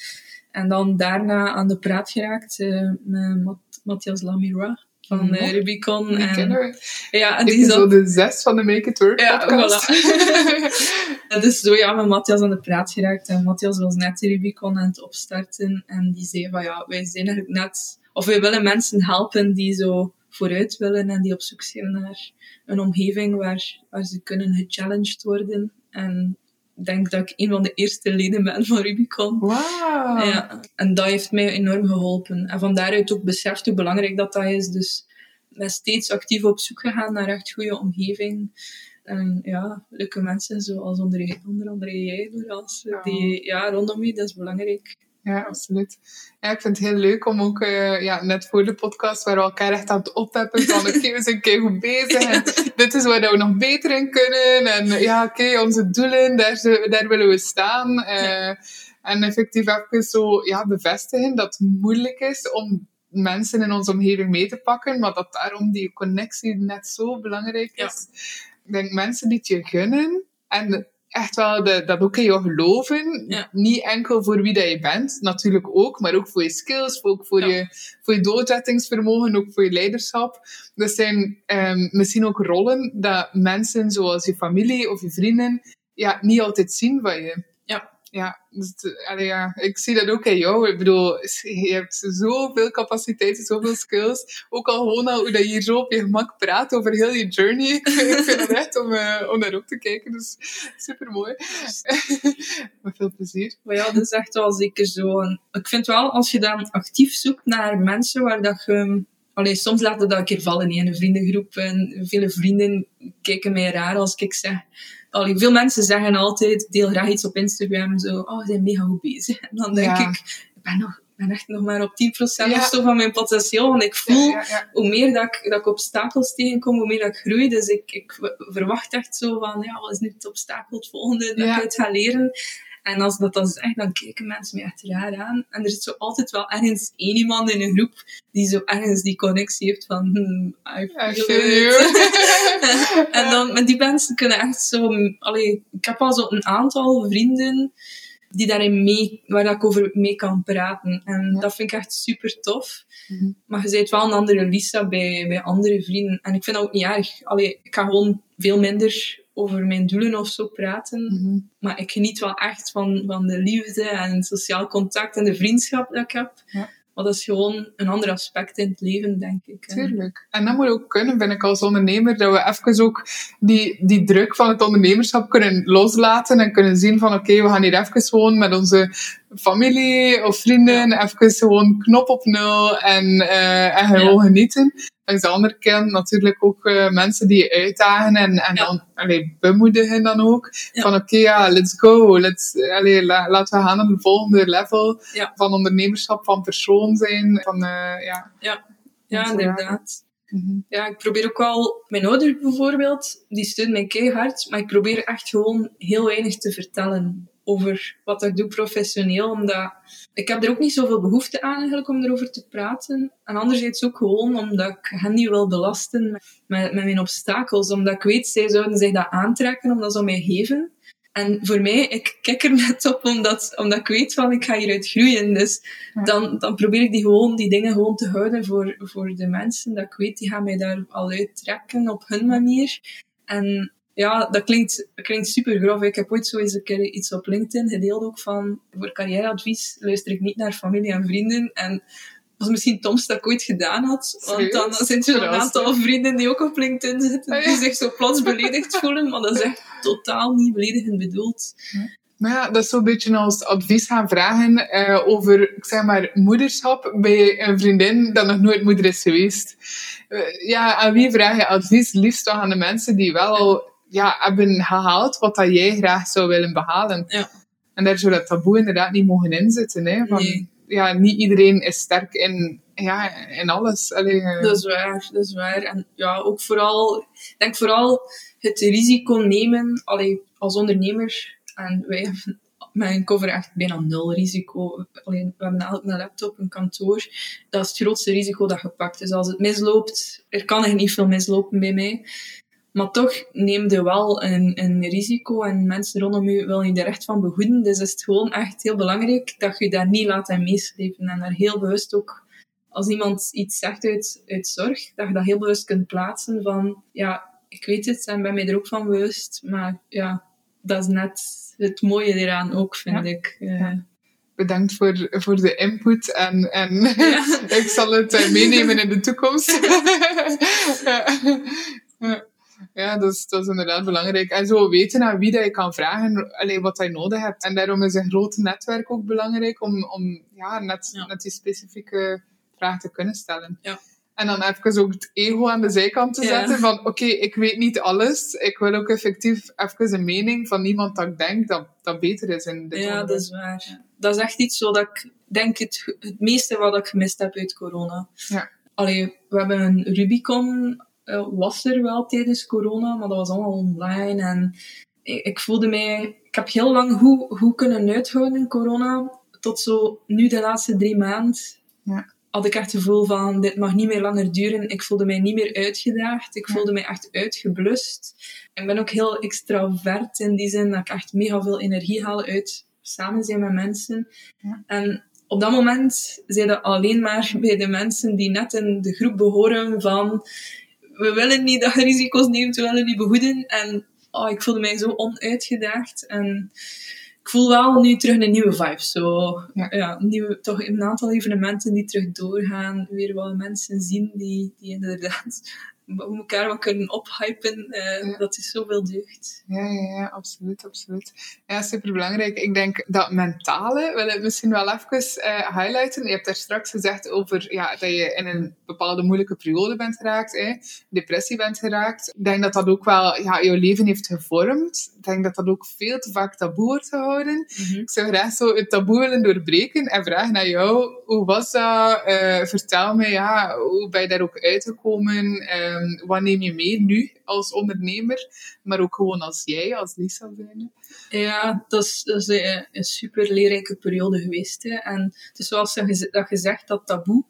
En dan daarna aan de praat geraakt uh, met Matthias Lamira van uh, Rubicon. En, ja, en die zat... de zes van de Make It Work ja, podcast. Voilà. (laughs) dus zo ja, met Matthias aan de praat geraakt. En Matthias was net de Rubicon aan het opstarten. En die zei van ja, wij zijn eigenlijk net... Of wij willen mensen helpen die zo vooruit willen en die op zoek zijn naar een omgeving waar, waar ze kunnen gechallenged worden. En ik denk dat ik een van de eerste leden ben van Rubicon. Wow. Ja, en dat heeft mij enorm geholpen. En van daaruit ook beseft hoe belangrijk dat, dat is. Dus ben steeds actief op zoek gegaan naar echt goede omgeving. En ja, leuke mensen zoals onder, onder andere jij, die ja, rondom je, dat is belangrijk. Ja, absoluut. Ja, ik vind het heel leuk om ook, uh, ja, net voor de podcast, waar we elkaar echt aan het opheppen van, oké, we zijn keer goed bezig en (laughs) dit is waar we nog beter in kunnen. En ja, oké, onze doelen, daar, daar willen we staan. Uh, En effectief even zo, ja, bevestigen dat het moeilijk is om mensen in onze omgeving mee te pakken, maar dat daarom die connectie net zo belangrijk is. Ja. Ik denk mensen die het je gunnen en echt wel de, dat ook in jou geloven. Niet enkel voor wie dat je bent, natuurlijk ook, maar ook voor je skills, ook voor, je, voor je doorzettingsvermogen, ook voor je leiderschap. Dat zijn um, misschien ook rollen dat mensen zoals je familie of je vrienden ja, niet altijd zien van je. Ja dus, ja, ik zie dat ook in jou. Ik bedoel, je hebt zoveel capaciteiten, zoveel skills. Ook al gewoon al hoe dat je hier zo op je gemak praat over heel je journey. (laughs) ik vind het echt om, uh, om naar op te kijken. Dus super mooi. (laughs) Met veel plezier. Maar ja, dat is echt wel zeker zo. Ik vind wel, als je dan actief zoekt naar mensen waar dat je... Allee, soms laat dat een keer vallen in een vriendengroep. En vele vrienden kijken mij raar als ik zeg allee, veel mensen zeggen altijd, deel graag iets op Instagram, zo, oh, ze zijn mega goed bezig. En dan denk ik, ik ben nog ben echt nog maar op 10% of zo van mijn potentieel. Want ik voel, hoe meer dat ik, dat ik obstakels tegenkom, hoe meer dat ik groei. Dus ik, ik verwacht echt zo van, ja, wat is nu het obstakel, het volgende dat ik uit ga leren. En als dat dan echt, dan kijken mensen me echt raar aan. En er zit zo altijd wel ergens één iemand in een groep die zo ergens die connectie heeft van, hmm, I feel, it. (laughs) en dan, met die mensen kunnen echt zo, allee, ik heb al zo een aantal vrienden die daarin mee, waar ik over mee kan praten. En dat vind ik echt super tof. Mhm. Maar je bent wel een andere Lisa bij, bij andere vrienden. En ik vind dat ook niet erg. Allee, ik ga gewoon veel minder over mijn doelen of zo praten. Mhm. Maar ik geniet wel echt van, van de liefde en sociaal contact en de vriendschap dat ik heb. Ja. Maar dat is gewoon een ander aspect in het leven, denk ik. Tuurlijk. En dat moet ook kunnen, vind ik, als ondernemer, dat we even ook die, die druk van het ondernemerschap kunnen loslaten en kunnen zien van, oké, we gaan hier even gewoon met onze familie of vrienden, even gewoon knop op nul en, uh, en gewoon genieten. En de andere kant natuurlijk ook uh, mensen die je uitdagen en, en ja. dan allee, bemoedigen dan ook. Ja. Van oké, ja, let's go. Let's, allee, la, laten we gaan naar de volgende level van ondernemerschap, van persoon zijn. Van, uh, ja. Ja. ja, inderdaad. Mm-hmm. Ja, ik probeer ook wel... Mijn ouders bijvoorbeeld, die steunen mij keihard, maar ik probeer echt gewoon heel weinig te vertellen over wat ik doe professioneel, omdat ik heb er ook niet zoveel behoefte aan eigenlijk om erover te praten. En anderzijds ook gewoon omdat ik hen niet wil belasten met, met mijn obstakels, omdat ik weet, zij zouden zich dat aantrekken, omdat ze mij geven. En voor mij, ik kijk er (laughs) net op omdat, omdat ik weet van ik ga hieruit groeien. Dus dan, dan probeer ik die, gewoon, die dingen gewoon te houden voor, voor de mensen. Dat ik weet, die gaan mij daar al uittrekken op hun manier. En ja, dat klinkt, dat klinkt super grof. Ik heb ooit zo eens een keer iets op LinkedIn gedeeld ook van voor carrièreadvies luister ik niet naar familie en vrienden. En dat was misschien domste dat ik ooit gedaan had. Want dan zijn er een aantal vrienden die ook op LinkedIn zitten, ah, die zich zo plots beledigd voelen. Maar dat is echt totaal niet beledigend bedoeld. Maar ja, dat is zo'n beetje als advies gaan vragen uh, over, ik zeg maar, moederschap bij een vriendin dat nog nooit moeder is geweest. Uh, ja, aan wie vraag je advies? Liefst toch aan de mensen die wel ja, hebben gehaald wat dat jij graag zou willen behalen. Ja. En daar zou dat taboe inderdaad niet mogen inzitten. Hè, van, nee. Ja, niet iedereen is sterk in, ja, in alles. Uh... Dat is waar, dat is waar. En ja, ook vooral, denk vooral het risico nemen, allee, als ondernemer, en wij hebben met een cover echt bijna nul risico. Alleen, we hebben eigenlijk een laptop, een kantoor. Dat is het grootste risico dat je pakt. Dus als het misloopt, er kan er niet veel mislopen bij mij. Maar toch neem je wel een, een risico en mensen rondom je willen je er echt van behoeden. Dus is het gewoon echt heel belangrijk dat je daar niet laat aan meeslepen. En daar heel bewust ook, als iemand iets zegt uit, uit zorg, dat je dat heel bewust kunt plaatsen van, ja, ik weet het en ben mij er ook van bewust. Maar ja, dat is net het mooie eraan ook, vind ik. Uh, bedankt voor, voor de input en, en ja. (laughs) ik zal het uh, meenemen in de toekomst. (laughs) (laughs) ja. Ja, dat is, dat is inderdaad belangrijk. En zo weten aan wie dat je kan vragen allee, wat je nodig hebt. En daarom is een groot netwerk ook belangrijk om, om ja, net, net die specifieke vraag te kunnen stellen. Ja. En dan even ook het ego aan de zijkant te zetten van oké, ik weet niet alles. Ik wil ook effectief even een mening van iemand dat ik denk dat, dat beter is in dit Ja, dat is waar. Dat is echt iets wat ik denk het, het meeste wat ik gemist heb uit corona. Ja. Allee, we hebben een Rubicon uh, was er wel tijdens corona, maar dat was allemaal online. En ik, ik, voelde mij... Ik heb heel lang hoe, hoe kunnen uithouden in corona. Tot zo nu de laatste drie maanden ja. had ik echt het gevoel van, dit mag niet meer langer duren. Ik voelde mij niet meer uitgedaagd. Ik voelde mij echt uitgeblust. Ik ben ook heel extravert in die zin dat ik echt mega veel energie haal uit samen zijn met mensen. Ja. En op dat moment zijn dat alleen maar bij de mensen die net in de groep behoren van we willen niet dat je risico's neemt, we willen niet behoeden. En oh, ik voelde mij zo onuitgedaagd. En ik voel wel nu terug een nieuwe vibe. Zo, ja. ja nieuwe, toch een aantal evenementen die terug doorgaan. Weer wat mensen zien die, die inderdaad we elkaar wel kunnen ophypen. Uh, Dat is zoveel deugd. Ja, ja, ja, absoluut, absoluut. Ja, superbelangrijk. Ik denk dat mentale, wil ik misschien wel even uh, highlighten. Je hebt daar straks gezegd over ja, dat je in een bepaalde moeilijke periode bent geraakt, hè, depressie bent geraakt. Ik denk dat dat ook wel ja, jouw leven heeft gevormd. Ik denk dat dat ook veel te vaak taboe wordt gehouden. Mhm. Ik zou graag zo het taboe willen doorbreken en vragen naar jou, hoe was dat? Uh, vertel me, ja, hoe ben je daar ook uitgekomen? Um, wat neem je mee nu als ondernemer, maar ook gewoon als jij, als Lisa zijn? Ja, dat is, een, super leerrijke periode geweest. Hè. En het is zoals dat gezegd, dat taboe,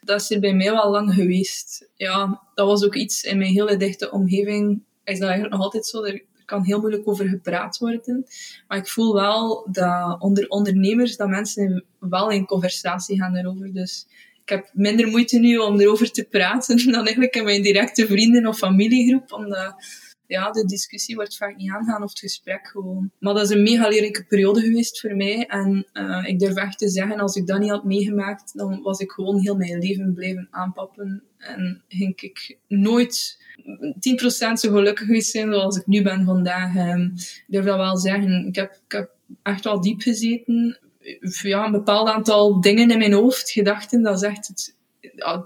dat is er bij mij wel lang geweest. Ja, dat was ook iets in mijn hele dichte omgeving, is dat eigenlijk nog altijd zo. Er kan heel moeilijk over gepraat worden. Maar ik voel wel dat onder ondernemers, dat mensen wel in conversatie gaan erover. Dus ik heb minder moeite nu om erover te praten (laughs) dan eigenlijk in mijn directe vrienden- of familiegroep. Omdat ja, de discussie wordt vaak niet aangaan of het gesprek gewoon. Maar dat is een mega leerlijke periode geweest voor mij. En uh, ik durf echt te zeggen, als ik dat niet had meegemaakt, dan was ik gewoon heel mijn leven blijven aanpappen. En ging ik nooit 10% zo gelukkig geweest zijn zoals ik nu ben vandaag. Um, ik durf dat wel zeggen. Ik heb, ik heb echt wel diep gezeten ja, een bepaald aantal dingen in mijn hoofd, gedachten, dat is echt het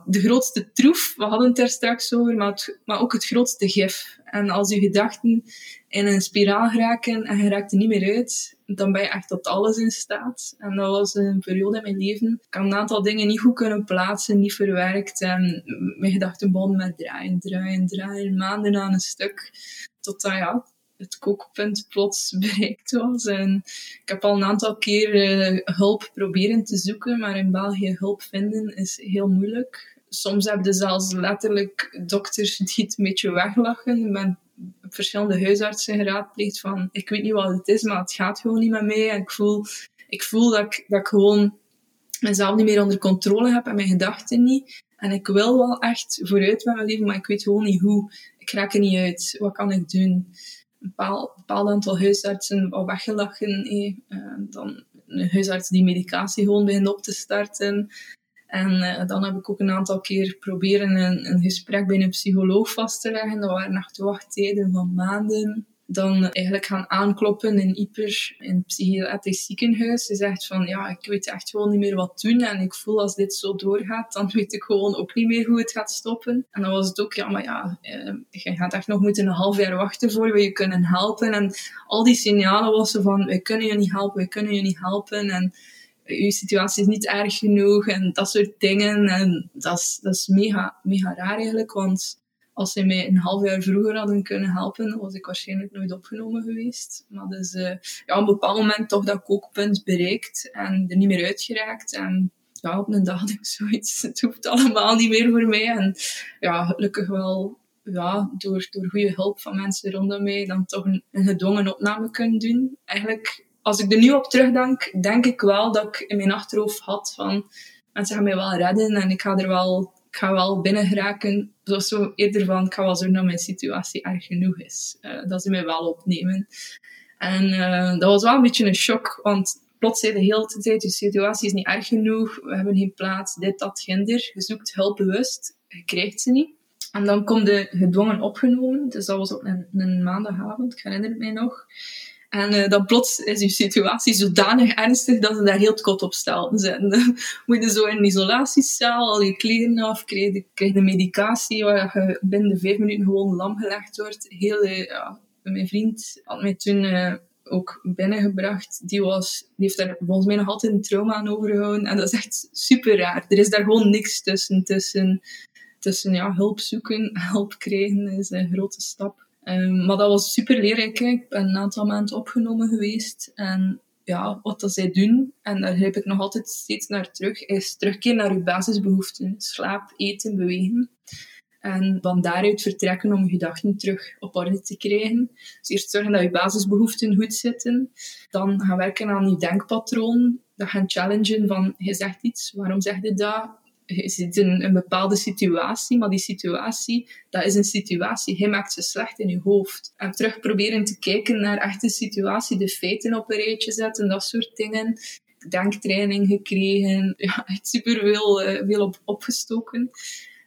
de grootste troef, we hadden het er straks over, maar, maar ook het grootste gif. En als je gedachten in een spiraal geraken en je raakt er niet meer uit, dan ben je echt tot alles in staat. En dat was een periode in mijn leven. Ik had een aantal dingen niet goed kunnen plaatsen, niet verwerkt. En mijn gedachten begonnen met draaien, draaien, draaien, maanden aan een stuk. Totdat ja, het kookpunt plots (laughs) bereikt was. En ik heb al een aantal keer uh, hulp proberen te zoeken, maar in België hulp vinden is heel moeilijk. Soms heb je zelfs letterlijk dokters (laughs) die het een beetje weglachen. Ik ben verschillende huisartsen geraadpleegd van ik weet niet wat het is, maar het gaat gewoon niet met mij. En ik voel, ik voel dat, ik, dat gewoon mezelf niet meer onder controle heb en mijn gedachten niet. En ik wil wel echt vooruit met mijn leven, maar ik weet gewoon niet hoe. Ik raak er niet uit. Wat kan ik doen? Een bepaald, aantal huisartsen al weggelachen. Eh, dan een huisarts die medicatie gewoon begint op te starten. En uh, dan heb ik ook een aantal keer proberen een, een gesprek bij een psycholoog vast te leggen. Dat waren echt wachttijden van maanden dan eigenlijk gaan aankloppen in Ieper, in het psychiatrisch ziekenhuis. Ze zegt van, ja, ik weet echt gewoon niet meer wat doen en ik voel als dit zo doorgaat, dan weet ik gewoon ook niet meer hoe het gaat stoppen. En dan was het ook, ja, maar ja, eh, je gaat echt nog moeten een half jaar wachten voor we je kunnen helpen. En al die signalen was ze van, wij kunnen je niet helpen, wij kunnen je niet helpen. En je situatie is niet erg genoeg en dat soort dingen. En dat is, dat is mega, mega raar eigenlijk, want als ze mij een half jaar vroeger hadden kunnen helpen, was ik waarschijnlijk nooit opgenomen geweest. Maar dus uh, ja, op een bepaald moment toch dat kookpunt bereikt en er niet meer uitgeraakt. En ja, op een dag ik (laughs) zoiets, het hoeft allemaal niet meer voor mij. En ja, gelukkig wel ja, door, door goede hulp van mensen rondom mij dan toch een, een gedwongen opname kunnen doen. Eigenlijk, als ik er nu op terugdenk, denk ik wel dat ik in mijn achterhoofd had van mensen gaan mij wel redden en ik ga er wel ik ga wel binnen geraken. Zo eerder van, ik ga wel zorgen dat mijn situatie erg genoeg is. Uh, dat ze mij wel opnemen. En uh, dat was wel een beetje een shock, want plots zei de hele tijd, je situatie is niet erg genoeg, we hebben geen plaats, dit, dat, gender. Je zoekt hulp bewust, je krijgt ze niet. En dan komt de gedwongen opgenomen, dus dat was op een, een maandagavond, ik herinner het mij nog. En uh, dan plots is je situatie zodanig ernstig dat ze daar heel kot op stellen zijn. Dan (laughs) moet je zo in een isolatiecel, al je kleren af, krijg je, krijg medicatie waar je binnen vijf minuten gewoon lam gelegd wordt. Heel, uh, ja, mijn vriend had mij toen ook binnengebracht. Die, was, die heeft daar volgens mij nog altijd een trauma aan overgehouden. En dat is echt super raar. Er is daar gewoon niks tussen. Tussen, tussen ja, hulp zoeken, (laughs) hulp krijgen is een grote stap. Um, maar dat was super leerrijk. Ik ben een aantal maanden opgenomen geweest. En ja, wat dat zij doen, en daar heb ik nog altijd steeds naar terug, is terugkeren naar je basisbehoeften. Slaap, eten, bewegen. En van daaruit vertrekken om je gedachten terug op orde te krijgen. Dus eerst zorgen dat je basisbehoeften goed zitten. Dan gaan werken aan je denkpatroon. Dat gaan challengen van, je zegt iets, waarom zeg je dat? Je zit in een bepaalde situatie, maar die situatie, dat is een situatie. Hij maakt ze slecht in je hoofd. En terug proberen te kijken naar echt de situatie, de feiten op een rijtje zetten, dat soort dingen. Denktraining gekregen, (laughs) ja, echt super veel, uh, veel op, opgestoken.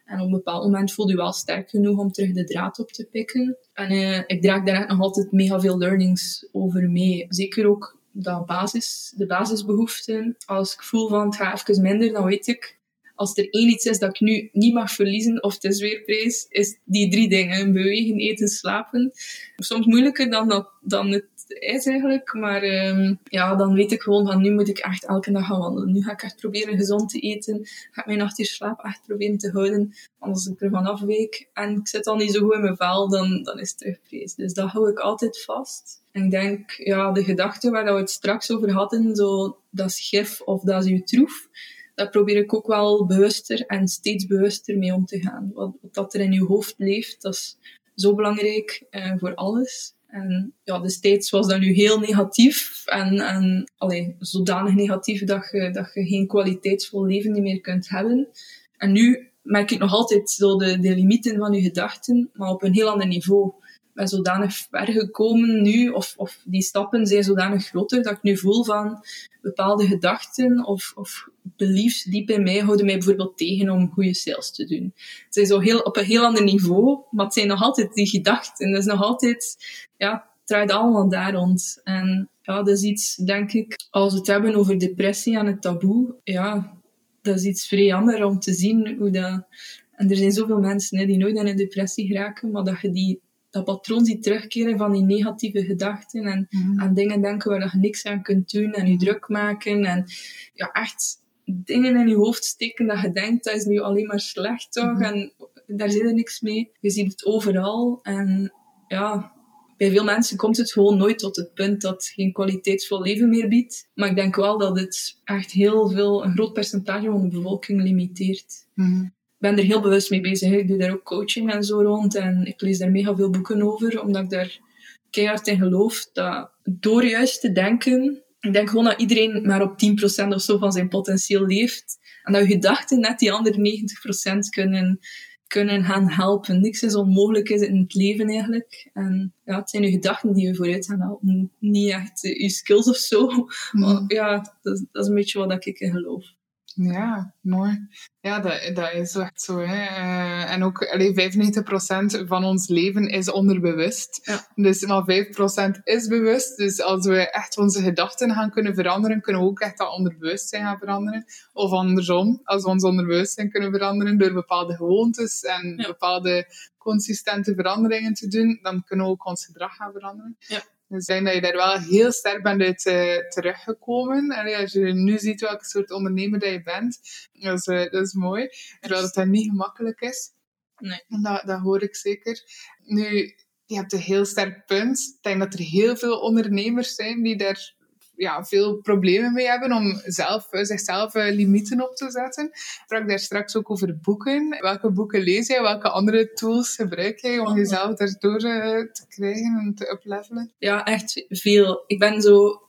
En op een bepaald moment voelde je wel sterk genoeg om terug de draad op te pikken. En uh, ik draag daar nog altijd mega veel learnings over mee. Zeker ook dat basis, de basisbehoeften. Als ik voel van het gaat even minder, dan weet ik, als er één iets is dat ik nu niet mag verliezen, of het is weer prijs, is die drie dingen. Bewegen, eten, slapen. Soms moeilijker dan, dan het is eigenlijk. Maar um, ja, dan weet ik gewoon van nu moet ik echt elke dag gaan wandelen. Nu ga ik echt proberen gezond te eten. Ga ik mijn nacht slaap echt proberen te houden. Anders ik er vanaf week en ik zit al niet zo goed in mijn vel, dan, dan is het terugprijs. Dus dat hou ik altijd vast. En ik denk, ja, de gedachte waar we het straks over hadden, zo, dat is gif of dat is uw troef daar probeer ik ook wel bewuster en steeds bewuster mee om te gaan. Wat, wat er in je hoofd leeft, dat is zo belangrijk uh, voor alles. En ja, destijds was dat nu heel negatief en, en zodanig negatief dat je, dat je geen kwaliteitsvol leven meer kunt hebben. En nu merk ik nog altijd zo de, de limieten van je gedachten, maar op een heel ander niveau ben zodanig ver gekomen nu, of, of die stappen zijn zodanig groter, dat ik nu voel van bepaalde gedachten of, of beliefs diep in mij houden mij bijvoorbeeld tegen om goede sales te doen. Het zijn zo heel, op een heel ander niveau, maar het zijn nog altijd die gedachten. Het is nog altijd, ja, het draait allemaal daar rond. En ja, dat is iets, denk ik, als we het hebben over depressie en het taboe, ja, dat is iets vrij jammer om te zien hoe dat... En er zijn zoveel mensen hè, die nooit in een depressie geraken, maar dat je die, dat patroon ziet terugkeren van die negatieve gedachten en Mhm. aan dingen denken waar je niks aan kunt doen en je druk maken en ja, echt dingen in je hoofd steken dat je denkt dat is nu alleen maar slecht toch Mhm. en daar zit er niks mee. Je ziet het overal en ja, bij veel mensen komt het gewoon nooit tot het punt dat het geen kwaliteitsvol leven meer biedt. Maar ik denk wel dat het echt heel veel, een groot percentage van de bevolking limiteert. Mhm. Ik ben er heel bewust mee bezig. Ik doe daar ook coaching en zo rond. En ik lees daar mega veel boeken over, omdat ik daar keihard in geloof dat door juist te denken, ik denk gewoon dat iedereen maar op 10% of zo van zijn potentieel leeft. En dat je gedachten net die andere 90% kunnen, kunnen gaan helpen. Niks is onmogelijk is in het leven eigenlijk. En ja, het zijn je gedachten die je vooruit gaan helpen. Niet echt je skills of zo. Maar ja, dat, dat is een beetje wat ik in geloof. Ja, mooi. Ja, dat, dat is echt zo. Hè. Eh, en ook allee, 95% van ons leven is onderbewust. Ja. Dus maar 5% is bewust. Dus als we echt onze gedachten gaan kunnen veranderen, kunnen we ook echt dat onderbewustzijn gaan veranderen. Of andersom, als we ons onderbewustzijn kunnen veranderen door bepaalde gewoontes en Ja. bepaalde consistente veranderingen te doen, dan kunnen we ook ons gedrag gaan veranderen. Ja. Dus ik denk dat je daar wel heel sterk bent uit eh, teruggekomen. En als je nu ziet welke soort ondernemer dat je bent, dat is, eh, dat is mooi. Terwijl het dat niet gemakkelijk is. Nee. Dat, dat hoor ik zeker. Nu, je hebt een heel sterk punt. Ik denk dat er heel veel ondernemers zijn die daar ja, veel problemen mee hebben om zelf, eh, zichzelf eh, limieten op te zetten. Ik sprak daar straks ook over boeken. Welke boeken lees jij? Welke andere tools gebruik jij om jezelf daardoor eh, te krijgen en te uplevelen? Ja, echt veel. Ik ben zo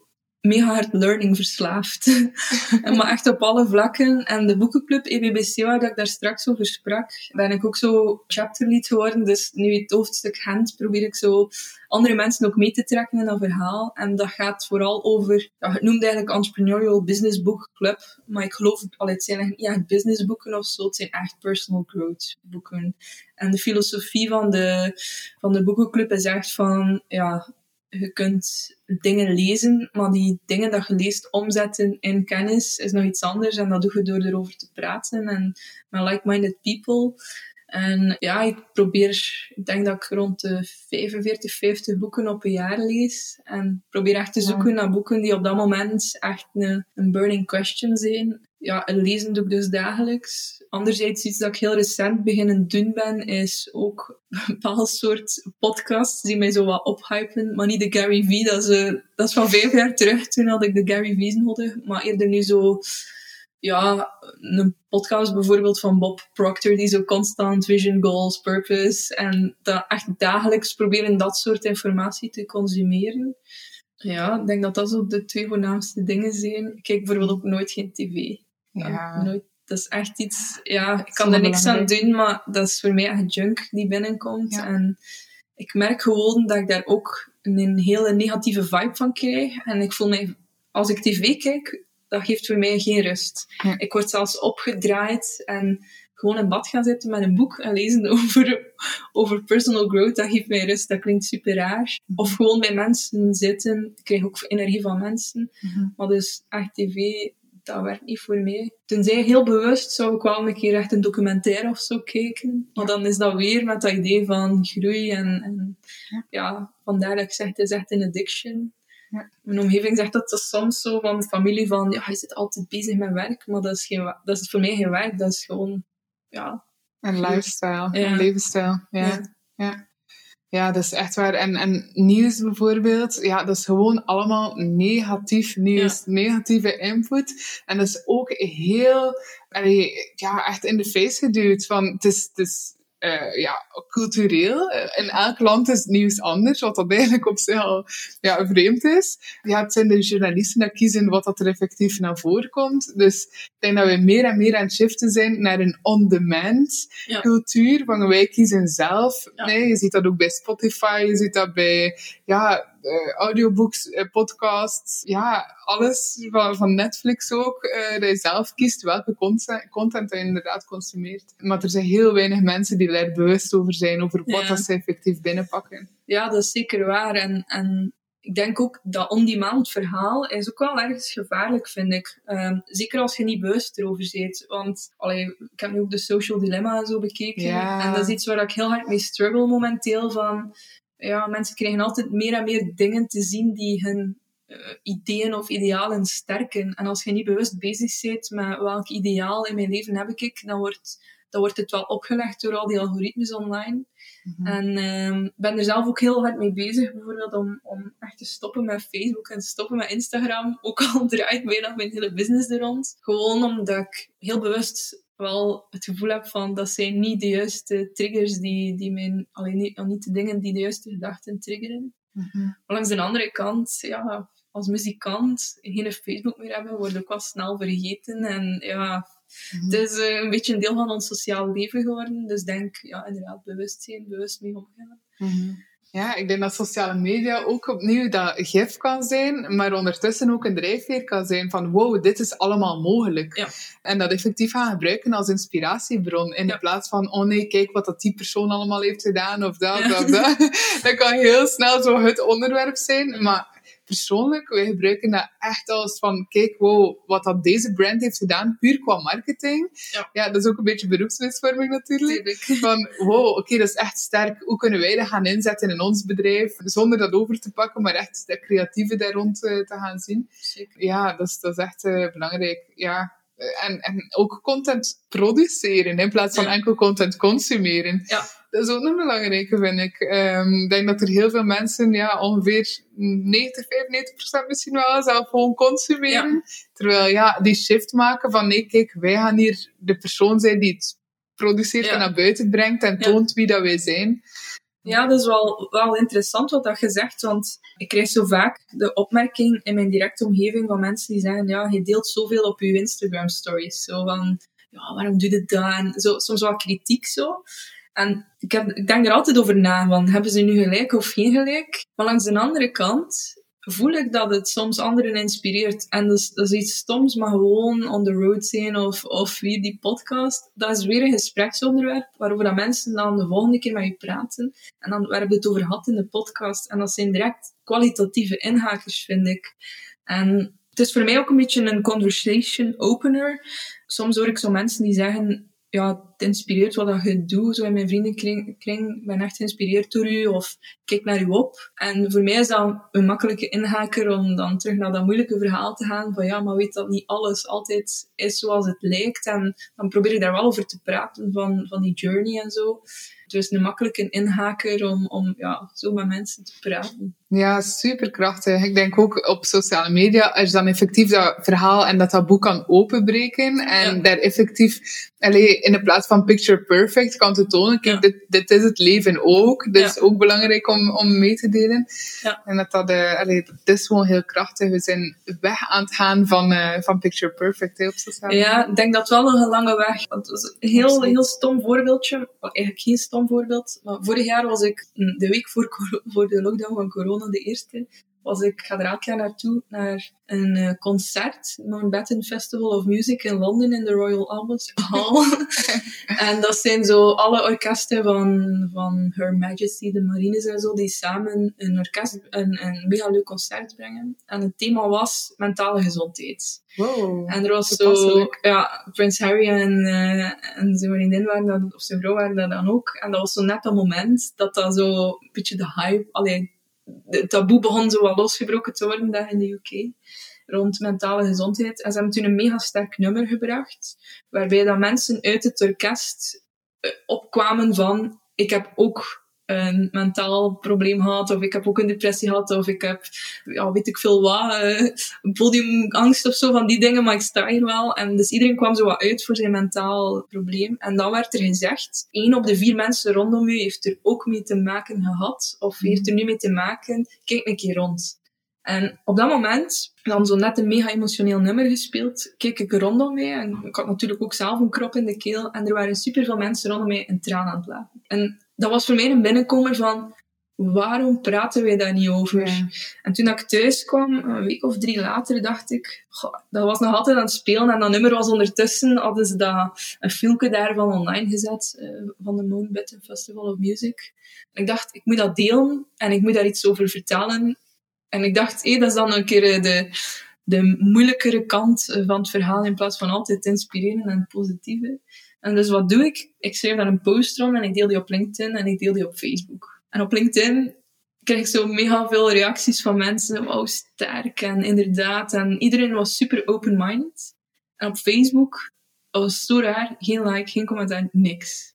mega hard learning verslaafd. (laughs) Maar echt op alle vlakken. En de boekenclub EBBC, waar ik daar straks over sprak, ben ik ook zo chapterlead geworden. Dus nu het hoofdstuk Gent probeer ik zo andere mensen ook mee te trekken in dat verhaal. En dat gaat vooral over, ja, het noemt eigenlijk Entrepreneurial Business Book Club. Maar ik geloof, allee, het zijn eigenlijk niet echt businessboeken of zo, het zijn echt personal growth boeken. En de filosofie van de, van de boekenclub is echt van, ja, je kunt dingen lezen, maar die dingen dat je leest omzetten in kennis is nog iets anders. En dat doe je door erover te praten en met like-minded people. En ja, ik probeer, ik denk dat ik rond de 45, 50 boeken op een jaar lees. En probeer echt te zoeken naar boeken die op dat moment echt een, een burning question zijn. Ja, en lezen doe ik dus dagelijks. Anderzijds, iets dat ik heel recent beginnen doen ben, is ook (laughs) een bepaald soort podcasts die mij zo wat ophypen. Maar niet de Gary Vee, dat is, eh, dat is van vijf jaar terug. Toen had ik de Gary V's nodig. Maar eerder nu zo ja, een podcast bijvoorbeeld van Bob Proctor, die zo constant vision, goals, purpose, en dat echt dagelijks proberen dat soort informatie te consumeren. Ja, ik denk dat dat zo de twee voornaamste dingen zijn. Ik kijk bijvoorbeeld ook nooit geen tv. Ja. Nooit, dat is echt iets, ja, ik kan er niks aan doen, maar dat is voor mij echt junk die binnenkomt. Ja. En ik merk gewoon dat ik daar ook een hele negatieve vibe van krijg. En ik voel mij, als ik tv kijk, dat geeft voor mij geen rust. Ja. Ik word zelfs opgedraaid en gewoon in bad gaan zitten met een boek en lezen (laughs) over, over personal growth, dat geeft mij rust. Dat klinkt super raar. Of gewoon bij mensen zitten. Ik krijg ook energie van mensen. Mhm. Maar dus echt tv, dat werkt niet voor mij. Tenzij heel bewust zou ik wel een keer echt een documentaire of zo kijken. Maar dan is dat weer met dat idee van groei en, en Ja. ja, vandaar dat ik zeg, het is echt een addiction. Ja. Mijn omgeving zegt dat, dat soms zo van de familie van, ja, je zit altijd bezig met werk, maar dat is, geen, dat is voor mij geen werk, dat is gewoon, ja, Een lifestyle, Ja. een levensstijl. Ja. Ja. ja. Ja, dat is echt waar. En, en nieuws bijvoorbeeld, ja, dat is gewoon allemaal negatief nieuws, negatieve input. En dat is ook heel, allee, ja, echt in de face geduwd. Van, het is, het is eh, ja, cultureel. In elk land is het nieuws anders, wat dat eigenlijk op zich al ja, vreemd is. Ja, het zijn de journalisten die kiezen wat dat er effectief naar voren komt. Dus ik denk dat we meer en meer aan het shiften zijn naar een on-demand Ja. cultuur. Van wij kiezen zelf. Ja. Nee, je ziet dat ook bij Spotify, je ziet dat bij ja, audiobooks, eh, podcasts, ja, alles van, van Netflix ook. eh, dat je zelf kiest welke content, je inderdaad consumeert. Maar er zijn heel weinig mensen die daar bewust over zijn, over wat Ja. dat ze effectief binnenpakken. Ja, dat is zeker waar. En, en ik denk ook dat on-demand verhaal is ook wel ergens gevaarlijk, vind ik. Ehm, zeker als je niet bewust erover zit. Want allee, ik heb nu ook de social dilemma en zo bekeken. En dat is iets waar ik heel hard mee struggle momenteel. Van, ja, mensen krijgen altijd meer en meer dingen te zien die hun uh, ideeën of idealen sterken. En als je niet bewust bezig bent met welk ideaal in mijn leven heb ik, dan wordt, dan wordt het wel opgelegd door al die algoritmes online. Mhm. En uh, ben er zelf ook heel hard mee bezig, bijvoorbeeld om, om echt te stoppen met Facebook en te stoppen met Instagram. Ook al (laughs) draait bijna mijn hele business er rond. Gewoon omdat ik heel bewust wel het gevoel heb van dat zijn niet de juiste triggers die, die mijn, alleen niet, niet de dingen die de juiste gedachten triggeren. Mhm. Maar langs de andere kant, ja, als muzikant geen Facebook meer hebben, word ik ook wel snel vergeten. En ja, Mhm. Het is uh, een beetje een deel van ons sociaal leven geworden. Dus denk, ja, inderdaad, bewust zijn, bewust mee omgaan. Mhm. Ja, ik denk dat sociale media ook opnieuw dat gif kan zijn, maar ondertussen ook een drijfveer kan zijn van wow, dit is allemaal mogelijk. Ja. En dat effectief gaan gebruiken als inspiratiebron, in plaats van oh nee, kijk wat dat die persoon allemaal heeft gedaan, of dat, of dat. (laughs) dat kan heel snel zo het onderwerp zijn, maar persoonlijk, wij gebruiken dat echt als van, kijk, wow, wat dat deze brand heeft gedaan, puur qua marketing. Ja, ja dat is ook een beetje beroepsmisvorming natuurlijk. Van, wow, oké, dat is echt sterk. Hoe kunnen wij dat gaan inzetten in ons bedrijf, zonder dat over te pakken, maar echt dat creatieve daar rond uh, te gaan zien. Zeker. Ja, dat is, dat is echt uh, belangrijk. Ja, en, en ook content produceren in plaats van enkel content consumeren. Ja. Dat is ook nog belangrijke, vind ik. Um, ik denk dat er heel veel mensen, ja, ongeveer 90, 95 procent misschien wel, zelf gewoon consumeren. Terwijl, ja, die shift maken van, nee, kijk, wij gaan hier de persoon zijn die het produceert en naar buiten brengt en toont wie dat wij zijn. Ja, dat is wel, wel interessant wat dat je zegt, want ik krijg zo vaak de opmerking in mijn directe omgeving van mensen die zeggen, ja, je deelt zoveel op je Instagram stories. Zo van, ja, waarom doe je dat? En zo, soms wel kritiek zo. En ik, heb, ik denk er altijd over na, van, hebben ze nu gelijk of geen gelijk? Maar langs de andere kant voel ik dat het soms anderen inspireert. En dat is, iets stoms, maar gewoon on the road zijn of, of weer die podcast. Dat is weer een gespreksonderwerp waarover dat mensen dan de volgende keer met je praten. En dan hebben we het over gehad in de podcast. En dat zijn direct kwalitatieve inhakers, vind ik. En het is voor mij ook een beetje een conversation opener. Soms hoor ik zo mensen die zeggen, ja, inspireert wat je doet. Zo in mijn vriendenkring ik ben echt geïnspireerd door u of kijk naar u op. En voor mij is dat een makkelijke inhaker om dan terug naar dat moeilijke verhaal te gaan. Van ja, maar weet dat niet alles altijd is zoals het lijkt. En dan probeer ik daar wel over te praten van, van die journey en zo. Dus een makkelijke inhaker om, om ja, zo met mensen te praten. Ja, superkrachtig. Ik denk ook op sociale media, als je dan effectief dat verhaal en dat taboe kan openbreken en daar effectief, allee, in de plaats van picture perfect kan te tonen, kijk, dit, dit is het leven ook. Dit is ook belangrijk om, om mee te delen. En dat dat, uh, allee, dat is gewoon heel krachtig. We zijn weg aan het gaan van, uh, van picture perfect hè, op sociale media. Ja, ik denk dat wel nog een lange weg. Het was een heel, heel stom voorbeeldje. eigenlijk geen stom voorbeeld. Maar vorig jaar was ik, de week voor, voor de lockdown van corona, de eerste, was ik, ga er elk jaar naartoe, naar een uh, concert, Mountbatten Festival of Music in Londen in de Royal Albert Hall. (laughs) (laughs) en dat zijn zo alle orkesten van, van Her Majesty, de Marines en zo, die samen een, orkest, een, een mega leuk concert brengen. En het thema was mentale gezondheid. Wow, en er was zo, ja, Prins Harry en, uh, en zijn vriendin waren dat, of zijn vrouw waren dat dan ook. En dat was zo net dat moment dat dat zo een beetje de hype, alleen het taboe begon zo wel losgebroken te worden daar in de UK rond mentale gezondheid. En ze hebben toen een mega sterk nummer gebracht, waarbij dat mensen uit het orkest eh, opkwamen van ik heb ook een mentaal probleem gehad, of ik heb ook een depressie gehad, of ik heb, ja, weet ik veel wat, uh, podiumangst of zo, van die dingen, maar ik sta hier wel. En dus iedereen kwam zo wat uit voor zijn mentaal probleem. En dan werd er gezegd, één op de vier mensen rondom u heeft er ook mee te maken gehad, of heeft er nu mee te maken, kijk een keer rond. En op dat moment, dan zo net een mega emotioneel nummer gespeeld, keek ik rondom mij. En ik had natuurlijk ook zelf een krop in de keel. En er waren superveel mensen rondom mij een traan aan het laten. En dat was voor mij een binnenkomer van, waarom praten wij daar niet over? En toen ik thuis kwam, een week of drie later, dacht ik, goh, dat was nog altijd aan het spelen en dat nummer was ondertussen, hadden ze dat, een filmpje daarvan online gezet, uh, van de Moonbitten Festival of Music. En ik dacht, ik moet dat delen en ik moet daar iets over vertellen En ik dacht, hé, dat is dan een keer de, de moeilijkere kant van het verhaal in plaats van altijd inspireren en het positieve. En dus wat doe ik? Ik schrijf daar een post om en ik deel die op LinkedIn en ik deel die op Facebook. En op LinkedIn krijg ik zo mega veel reacties van mensen. Wauw, sterk en inderdaad. En iedereen was super open-minded. En op Facebook was zo raar. Geen like, geen commentaar, niks.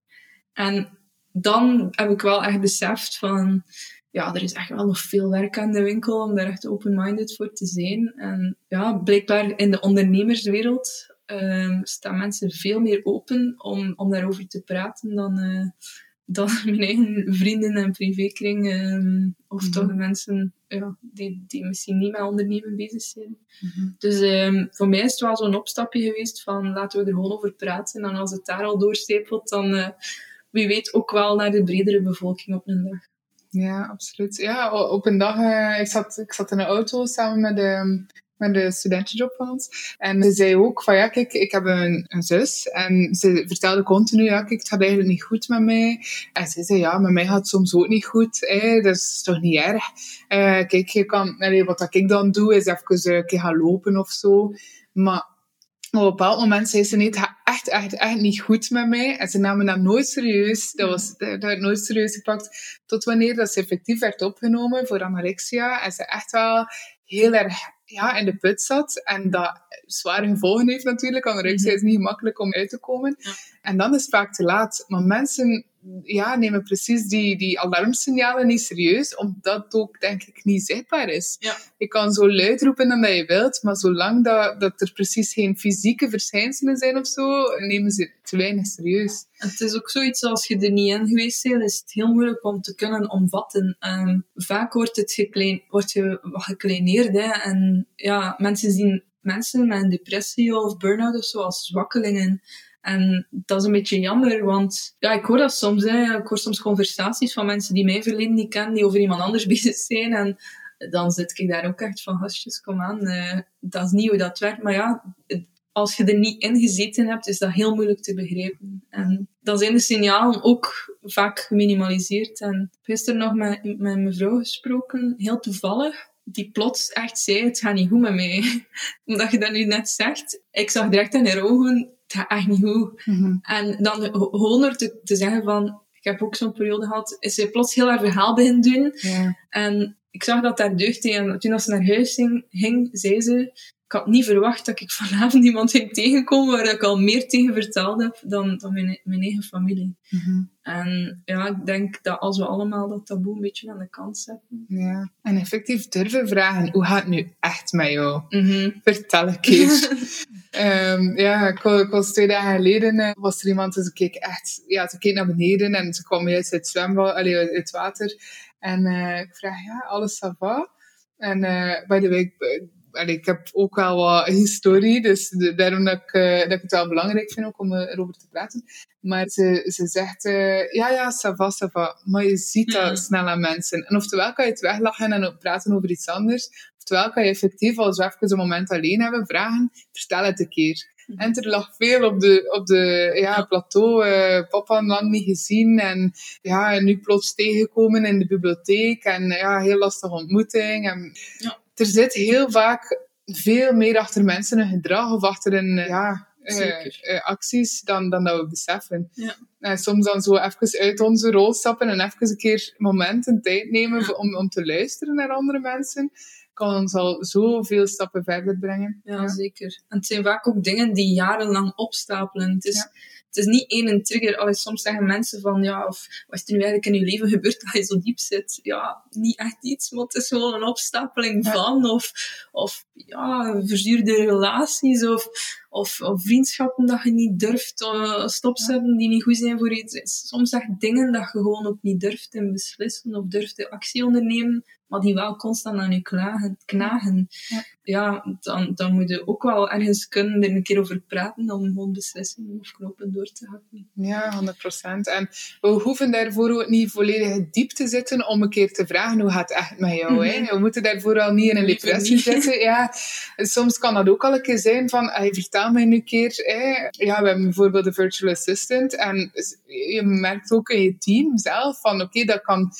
En dan heb ik wel echt beseft van... Ja, er is echt wel nog veel werk aan de winkel om daar echt open-minded voor te zijn. En ja, blijkbaar in de ondernemerswereld um, staan mensen veel meer open om, om daarover te praten dan, uh, dan (laughs) mijn eigen vrienden en privékring. Um, of mm toch de mensen ja, die, die misschien niet met ondernemen bezig zijn. Mm -hmm. Dus um, voor mij is het wel zo'n opstapje geweest van laten we er gewoon over praten. En als het daar al doorstepelt, dan uh, wie weet ook wel naar de bredere bevolking op een dag. Ja, absoluut. Ja, op een dag, uh, ik, zat, ik zat in een auto samen met de, met de studentenjob van ons. En ze zei ook van, ja, kijk, ik heb een, zus. En ze vertelde continu, ja, kijk, het gaat eigenlijk niet goed met mij. En ze zei, ja, met mij gaat het soms ook niet goed. Hè? Dat is toch niet erg. Uh, kijk, je kan, nee, wat ik dan doe, is even een keer gaan lopen of zo. Maar op een bepaald moment zei ze, nee, het gaat echt, echt, echt niet goed met mij. En ze namen dat nooit serieus. Dat, was, dat werd nooit serieus gepakt. Tot wanneer dat ze effectief werd opgenomen voor anorexia. En ze echt wel heel erg ja, in de put zat. En dat zware gevolgen heeft natuurlijk. Anorexia is niet gemakkelijk om uit te komen. Ja. En dan is het vaak te laat. Maar mensen ja, nemen precies die, die alarmsignalen niet serieus, omdat het ook, denk ik, niet zichtbaar is. Ja. Je kan zo luid roepen dan dat je wilt, maar zolang dat, dat er precies geen fysieke verschijnselen zijn of zo, nemen ze het te weinig serieus. En het is ook zoiets, als je er niet in geweest bent, is het heel moeilijk om te kunnen omvatten. Vaak wordt het geklein, wordt je wat gekleineerd, hè, en ja, mensen zien mensen met een depressie of burn-out of zo als zwakkelingen. En dat is een beetje jammer, want ja, ik hoor dat soms. Hè. Ik hoor soms conversaties van mensen die mij verleden niet kennen, die over iemand anders (laughs) bezig zijn. En dan zit ik daar ook echt van, gastjes, kom aan. Uh, dat is niet hoe dat werkt. Maar ja, als je er niet in gezeten hebt, is dat heel moeilijk te begrijpen. En dan zijn de signalen ook vaak geminimaliseerd. En gisteren nog met, met mijn mevrouw gesproken, heel toevallig die plots echt zei, het gaat niet goed met mij. (laughs) Omdat je dat nu net zegt. Ik zag direct in haar ogen, het gaat echt niet goed. Mm -hmm. En dan door te, te zeggen van, ik heb ook zo'n periode gehad, is zij plots heel haar verhaal beginnen doen. En ik zag dat daar deugd En toen als ze naar huis ging, ging, zei ze, ik had niet verwacht dat ik vanavond (laughs) iemand ging tegenkomen waar ik al meer tegen verteld heb dan, dan mijn, mijn eigen familie. Mm -hmm. En ja, ik denk dat als we allemaal dat taboe een beetje aan de kant zetten. Ja, en effectief durven vragen, hoe gaat het nu echt met jou? Mm -hmm. Vertel een keer. (laughs) um, ja, ik, ik, was twee dagen geleden, uh, was er iemand, dus ik keek echt, ja, ze keek naar beneden en ze kwam uit het zwembad, allee, uit het water. En uh, ik vraag, ja, alles ça va? En uh, by the way, Allee, ik heb ook wel wat (laughs) historie, dus de, daarom dat ik, uh, dat ik het wel belangrijk vind ook om erover te praten. Maar ze, ze zegt, ja, ja, ça va, ça va. Maar je ziet dat mm. snel aan mensen. En oftewel kan je het weglachen en praten over iets anders, oftewel kan je effectief, als we even een moment alleen hebben, vragen, vertel het een keer. Mm. En er lag veel op de, op de ja, plateau, uh, papa lang niet gezien en ja, nu plots tegengekomen in de bibliotheek en ja, heel lastige ontmoeting. En, ja er zit heel vaak veel meer achter mensen een gedrag of achter een, ja, uh, uh, acties dan, dan dat we beseffen. Ja. En soms dan zo even uit onze rol stappen en even een keer momenten tijd nemen ja. om, om te luisteren naar andere mensen, kan ons al zoveel stappen verder brengen. Ja, ja, zeker. En het zijn vaak ook dingen die jarenlang opstapelen. Het is, het is niet één trigger. Allee, soms zeggen mensen van, ja, of wat is er nu eigenlijk in je leven gebeurd (laughs) dat je zo diep zit? Ja, niet echt iets, maar het is gewoon een opstapeling ja. van. Of, of ja, verzuurde relaties, of, of, of, vriendschappen dat je niet durft uh, stopzetten, die niet goed zijn voor je. Soms echt dingen dat je gewoon ook niet durft te beslissen, of durft de actie ondernemen, maar die wel constant aan je klagen, knagen. Ja, ja dan, dan moet je ook wel ergens kunnen er een keer over praten om gewoon beslissingen of knopen door te hakken. Ja, 100%. En we hoeven daarvoor ook niet volledig diep te zitten om een keer te vragen hoe gaat het echt met jou. Mm -hmm. hè? We moeten daarvoor al niet in een depressie zitten. Ja, soms kan dat ook al een keer zijn van, hey, vertel mij nu een keer. Hè? Ja, we hebben bijvoorbeeld de virtual assistant en je merkt ook in je team zelf van, oké, okay, dat kan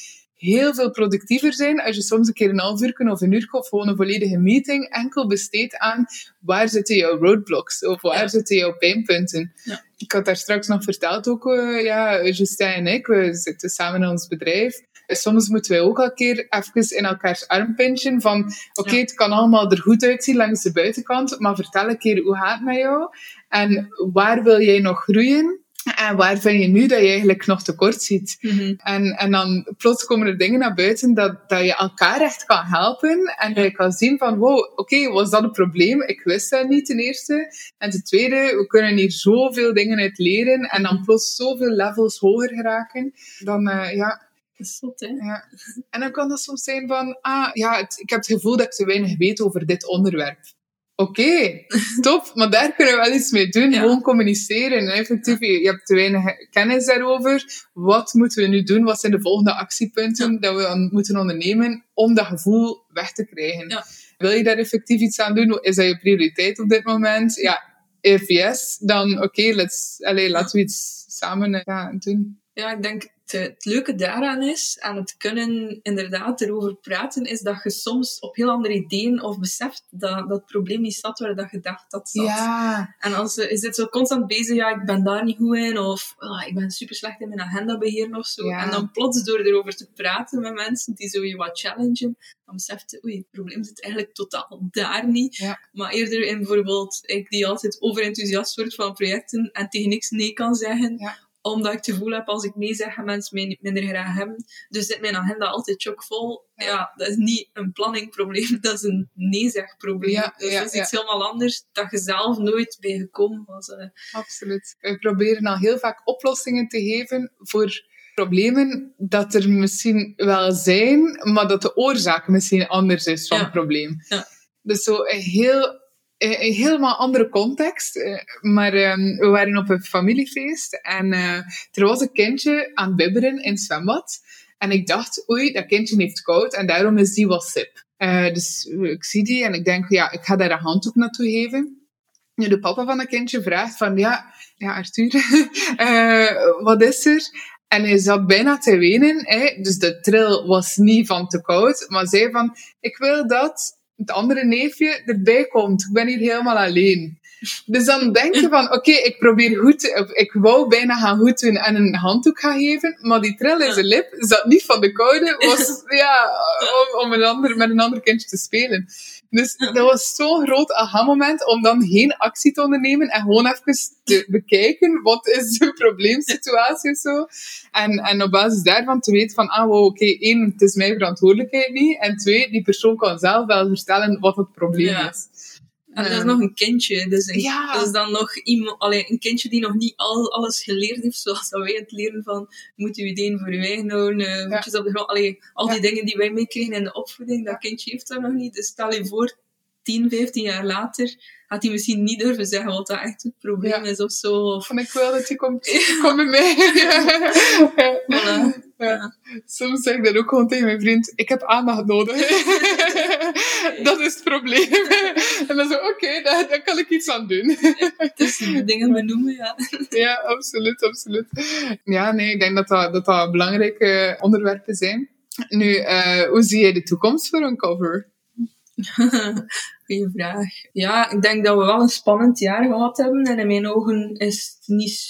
heel veel productiever zijn als je soms een keer een half uur of een uur of gewoon een volledige meeting enkel besteedt aan waar zitten jouw roadblocks of waar zitten jouw pijnpunten. Ja. Ik had daar straks nog verteld ook, uh, ja, Justin en ik, we zitten samen in ons bedrijf. Soms moeten wij ook al keer even in elkaars arm pinchen van oké, het kan allemaal er goed uitzien langs de buitenkant, maar vertel een keer hoe gaat het met jou en waar wil jij nog groeien? En waar vind je nu dat je eigenlijk nog tekort ziet? Mhm. en, en dan plots komen er dingen naar buiten dat, dat je elkaar echt kan helpen. En dat je kan zien van, wow, oké, was dat een probleem? Ik wist dat niet ten eerste. En ten tweede, we kunnen hier zoveel dingen uit leren. En dan plots zoveel levels hoger geraken. Dan, uh, ja... Dat is zot, hè? Ja. En dan kan dat soms zijn van, ah, ja, het, ik heb het gevoel dat ik te weinig weet over dit onderwerp. Oké, okay, top, maar daar kunnen we wel iets mee doen. Ja. Gewoon communiceren. En effectief, je, je hebt te weinig kennis daarover. Wat moeten we nu doen? Wat zijn de volgende actiepunten Ja. dat we dan moeten ondernemen om dat gevoel weg te krijgen? Ja. Wil je daar effectief iets aan doen? Is dat je prioriteit op dit moment? Ja, if yes, dan oké, let's allee, laten we iets samen eh, ja, doen. Ja, ik denk het, het leuke daaraan is, aan het kunnen inderdaad erover praten, is dat je soms op heel andere ideeën of beseft dat dat het probleem niet zat waar dat je dacht dat zat. Ja, En als je is dit zo constant bezig, ja, ik ben daar niet goed in, of ah, ik ben super slecht in mijn agenda beheren of zo. Ja. En dan plots door erover te praten met mensen die zo je wat challengen, dan beseft je, oei, het probleem zit eigenlijk totaal daar niet. Ja. Maar eerder in bijvoorbeeld, ik die altijd overenthousiast wordt van projecten en tegen niks nee kan zeggen, Ja. Omdat ik het gevoel heb, als ik nee zeg, gaan mensen mij niet minder graag hebben. Dus zit mijn agenda altijd chockvol. Ja. dat is niet een planningprobleem, (laughs) dat is een nee-zeg-probleem. Ja, dus ja, dat is ja. iets helemaal anders, dat je zelf nooit bij gekomen was. eh. absoluut. We proberen al heel vaak oplossingen te geven voor problemen dat er misschien wel zijn, maar dat de oorzaak misschien anders is van het probleem. Ja. Dus zo een heel een een helemaal andere context. eh, Maar ehm, we waren op een familiefeest en eh, er was een kindje aan het bibberen in het zwembad. En ik dacht, oei, dat kindje heeft koud en daarom is die wat sip. Eh, dus ik zie die en ik denk, ja, ik ga daar een handdoek naartoe geven. Nu, de papa van dat kindje vraagt van, ja, ja Arthur, (laughs) eh, wat is er? En hij zat bijna te wenen, hè? dus de trill was niet van te koud, maar zei van, ik wil dat het andere neefje erbij komt. Ik ben hier helemaal alleen. Dus dan denk je van, oké, ik probeer goed, ik wou bijna gaan goed doen en een handdoek gaan geven, maar die trill in zijn lip zat niet van de koude, was ja, om, om een ander, met een ander kindje te spelen. Dus dat was zo'n groot aha-moment om dan geen actie te ondernemen en gewoon even te bekijken wat is de probleemsituatie of zo. En, en op basis daarvan te weten van, ah, wow, oké, één, het is mijn verantwoordelijkheid niet. En twee, die persoon kan zelf wel vertellen wat het probleem Ja. is. En dat is Ehm, nog een kindje. Dus een, Ja. dat is dan nog iemand, allee, een kindje die nog niet al, alles geleerd heeft, zoals dat wij het leren van, moet je ideeën voor je eigen houden, eh, voetjes op de grond. Allee, al die Ja. dingen die wij meekregen in de opvoeding, dat kindje heeft dat nog niet. Dus stel je voor, 10, 15 jaar later, had hij misschien niet durven zeggen wat dat echt het probleem Ja. is of zo. Of, Van ik wil dat je komt, (laughs) kom mij. ja. Voilà. Ja. Soms zeg ik dat ook gewoon tegen mijn vriend. Ik heb aandacht nodig. (laughs) (laughs) dat is het probleem. (laughs) en dan zo, oké, daar, daar kan ik iets aan doen. dus dingen benoemen, ja. (laughs) ja, absoluut, absoluut. Ja, nee, ik denk dat dat, dat, dat belangrijke onderwerpen zijn. Nu, eh, hoe zie jij de toekomst voor een cover? Goeie vraag. Ja, ik denk dat we wel een spannend jaar gehad hebben. En in mijn ogen is het niet,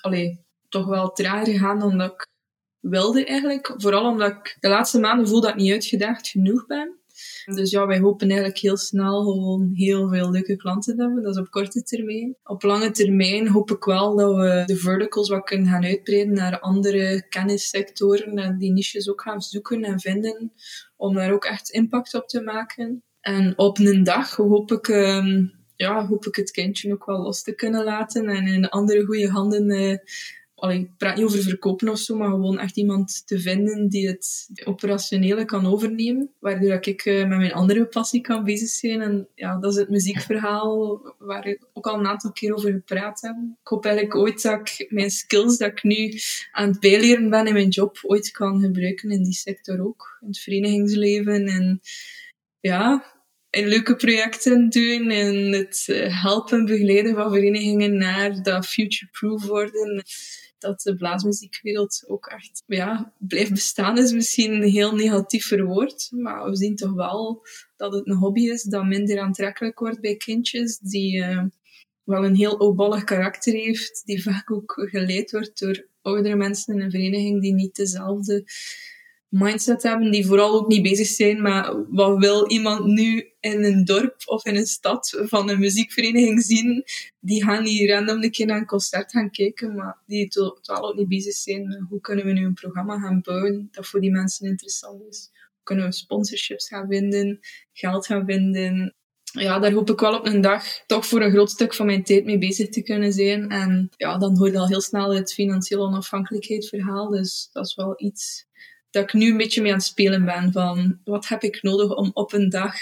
allee, toch wel trager gegaan dan dat ik wilde eigenlijk. Vooral omdat ik de laatste maanden voel dat ik niet uitgedaagd genoeg ben. Dus ja, wij hopen eigenlijk heel snel gewoon heel veel leuke klanten te hebben. Dat is op korte termijn. Op lange termijn hoop ik wel dat we de verticals wat kunnen gaan uitbreiden naar andere kennissectoren en die niches ook gaan zoeken en vinden om daar ook echt impact op te maken. En op een dag hoop ik, ehm, ja, hoop ik het kindje ook wel los te kunnen laten en in andere goede handen. eh allee, ik praat niet over verkopen of zo, maar gewoon echt iemand te vinden die het operationele kan overnemen. Waardoor ik eh, met mijn andere passie kan bezig zijn. En ja, dat is het muziekverhaal waar ik ook al een aantal keer over gepraat heb. Ik hoop eigenlijk ooit dat ik mijn skills dat ik nu aan het bijleren ben in mijn job ooit kan gebruiken in die sector ook. In het verenigingsleven en ja, in leuke projecten doen en het eh, helpen begeleiden van verenigingen naar dat future-proof worden. dat de blaasmuziekwereld ook echt ja, blijft bestaan, is misschien heel negatief verwoord. Maar we zien toch wel dat het een hobby is dat minder aantrekkelijk wordt bij kindjes, die uh, wel een heel oudbollig karakter heeft, die vaak ook geleid wordt door oudere mensen in een vereniging die niet dezelfde mindset hebben, die vooral ook niet bezig zijn met wat wil iemand nu in een dorp of in een stad van een muziekvereniging zien. Die gaan niet random een keer naar een concert gaan kijken, maar die totaal ook niet bezig zijn hoe kunnen we nu een programma gaan bouwen dat voor die mensen interessant is. Hoe kunnen we sponsorships gaan vinden, geld gaan vinden. Ja, daar hoop ik wel op een dag toch voor een groot stuk van mijn tijd mee bezig te kunnen zijn. En ja, dan hoor je al heel snel het financieel onafhankelijkheid verhaal. Dus dat is wel iets dat ik nu een beetje mee aan het spelen ben van wat heb ik nodig om op een dag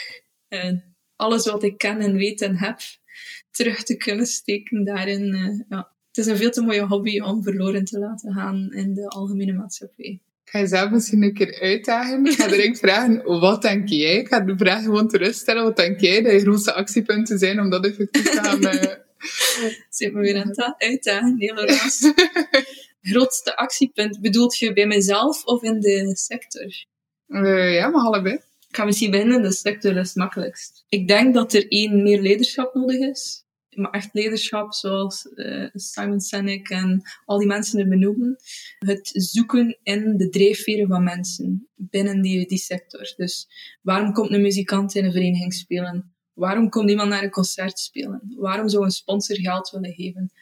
uh, alles wat ik ken en weet en heb terug te kunnen steken daarin. Uh, ja. Het is een veel te mooie hobby om verloren te laten gaan in de algemene maatschappij. Ik ga je zelf misschien een keer uitdagen. Ik ga (laughs) direct vragen, wat denk jij? Ik ga de vraag gewoon terugstellen. Wat denk jij dat je grootste actiepunten zijn om dat effectief te gaan... Uh... (laughs) Zit me weer aan het uitdagen, Nederlands. (laughs) grootste actiepunt bedoelt je bij mezelf of in de sector? Uh, ja, maar allebei. Ik ga misschien beginnen in de sector, dat is het makkelijkst. Ik denk dat er één, meer leiderschap nodig is. Maar echt leiderschap, zoals uh, Simon Sinek en al die mensen er benoemen. Het zoeken in de drijfveren van mensen binnen die, die sector. Dus waarom komt een muzikant in een vereniging spelen? Waarom komt iemand naar een concert spelen? Waarom zou een sponsor geld willen geven?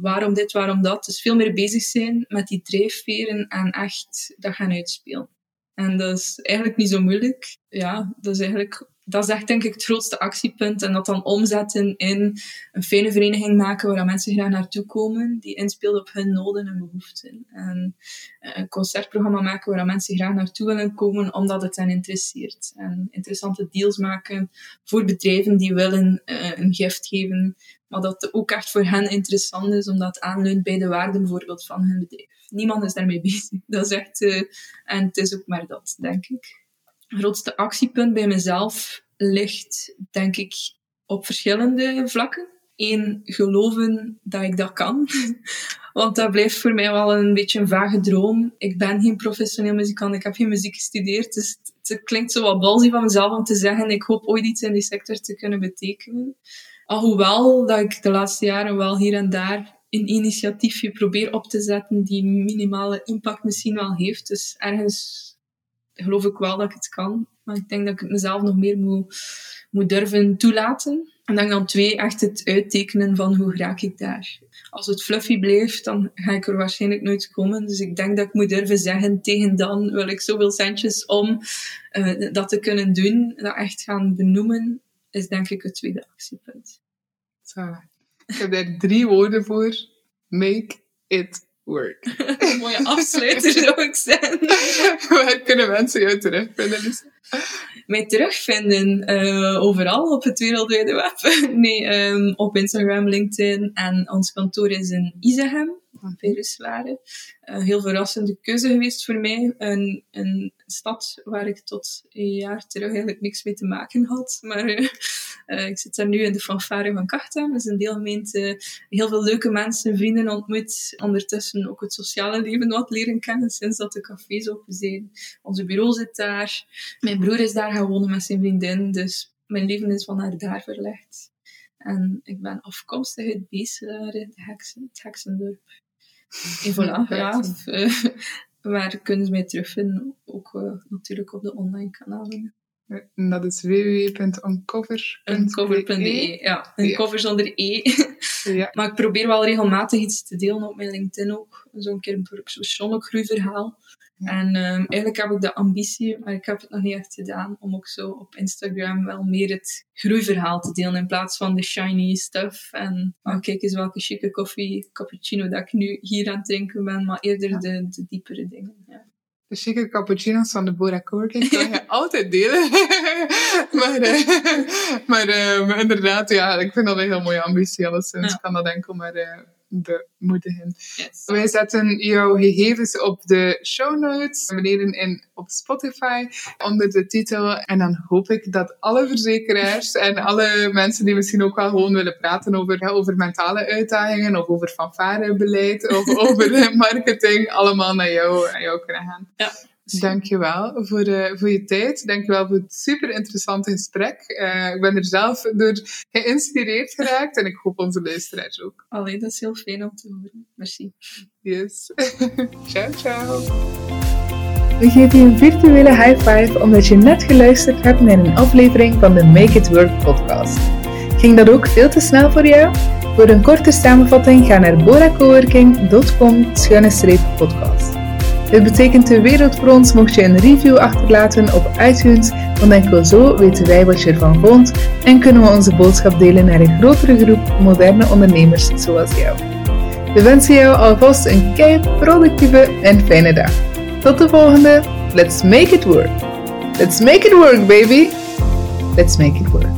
Waarom dit, waarom dat. Dus veel meer bezig zijn met die drijfveren en echt dat gaan uitspelen. En dat is eigenlijk niet zo moeilijk. Ja, dat is eigenlijk dat is echt denk ik het grootste actiepunt. En dat dan omzetten in een fijne vereniging maken waar mensen graag naartoe komen, die inspeelt op hun noden en behoeften. En eh, een concertprogramma maken waar mensen graag naartoe willen komen, omdat het hen interesseert. En interessante deals maken voor bedrijven die willen uh, een gift geven, maar dat het ook echt voor hen interessant is, omdat het aanleunt bij de waarde bijvoorbeeld van hun bedrijf. Niemand is daarmee (laughs) bezig. Dat is echt, uh, en het is ook maar dat, denk ik grootste actiepunt bij mezelf ligt, denk ik, op verschillende vlakken. Eén, geloven dat ik dat kan. (laughs) Want dat blijft voor mij wel een beetje een vage droom. Ik ben geen professioneel muzikant, ik heb geen muziek gestudeerd. Dus het, klinkt zo wat balzie van mezelf om te zeggen, ik hoop ooit iets in die sector te kunnen betekenen. Alhoewel dat ik de laatste jaren wel hier en daar een initiatiefje probeer op te zetten die minimale impact misschien wel heeft. Dus ergens geloof ik wel dat ik het kan. Maar ik denk dat ik het mezelf nog meer moet, moet durven toelaten. En dan dan twee, echt het uittekenen van hoe raak ik daar. Als het fluffy blijft, dan ga ik er waarschijnlijk nooit komen. Dus ik denk dat ik moet durven zeggen, tegen dan wil ik zoveel centjes om uh, dat te kunnen doen. Dat echt gaan benoemen, is denk ik het tweede actiepunt. Zo. Ik heb daar drie woorden voor. Make it work. Een (laughs) mooie afsluiter zou ik zeggen. Waar kunnen mensen jou terugvinden? Mij terugvinden uh, overal op het wereldwijde web. (laughs) nee, um, op Instagram, LinkedIn en ons kantoor is in Izegem waren. Uh, heel verrassende keuze geweest voor mij. Een, een stad waar ik tot een jaar terug eigenlijk niks mee te maken had. Maar uh, uh, ik zit daar nu in de fanfare van Kachta. Dat is een deelgemeente. Heel veel leuke mensen, vrienden ontmoet. Ondertussen ook het sociale leven wat leren kennen sinds dat de cafés open zijn. Onze bureau zit daar. Mijn broer is daar gaan met zijn vriendin. Dus mijn leven is van naar daar verlegd. En ik ben afkomstig uit Beeselaar, de heksen, het Heksendorp. En voilà, (laughs) ja. Uh, waar kunnen ze mij terugvinden? Ook uh, natuurlijk op de online kanalen. En dat is www.uncover.be. Ja, uncover zonder e. (laughs) ja. Maar ik probeer wel regelmatig iets te delen op mijn LinkedIn ook. Zo'n keer een persoonlijk groeiverhaal. En um, eigenlijk heb ik de ambitie, maar ik heb het nog niet echt gedaan, om ook zo op Instagram wel meer het groeiverhaal te delen in plaats van de shiny stuff. En oh, kijk eens welke chique koffie, cappuccino dat ik nu hier aan het drinken ben, maar eerder de, de diepere dingen. Ja. De chique cappuccino's van de Bora Corking kan je (laughs) altijd delen. (laughs) maar uh, maar uh, inderdaad, ja, ik vind dat een heel mooie ambitie. Alleszins ja. kan dat enkel maar bemoedigen. Wij zetten jouw gegevens op de show notes beneden in, op Spotify onder de titel. En dan hoop ik dat alle verzekeraars (laughs) en alle mensen die misschien ook wel gewoon willen praten over, over mentale uitdagingen of over fanfarebeleid of (laughs) over marketing, allemaal naar jou, naar jou kunnen gaan. Ja. Dankjewel voor, uh, voor je tijd. Dankjewel voor het super interessante gesprek. Uh, ik ben er zelf door geïnspireerd geraakt en ik hoop onze luisteraars ook. Allee, dat is heel fijn om te horen. Merci. Yes. (laughs) ciao, ciao. We geven je een virtuele high five omdat je net geluisterd hebt naar een aflevering van de Make It Work podcast. Ging dat ook veel te snel voor jou? Voor een korte samenvatting ga naar boracoworking.com-podcast. Dit betekent de wereld voor ons mocht je een review achterlaten op iTunes, want enkel zo weten wij wat je ervan vond en kunnen we onze boodschap delen naar een grotere groep moderne ondernemers zoals jou. We wensen jou alvast een kei productieve en fijne dag. Tot de volgende. Let's make it work. Let's make it work, baby. Let's make it work.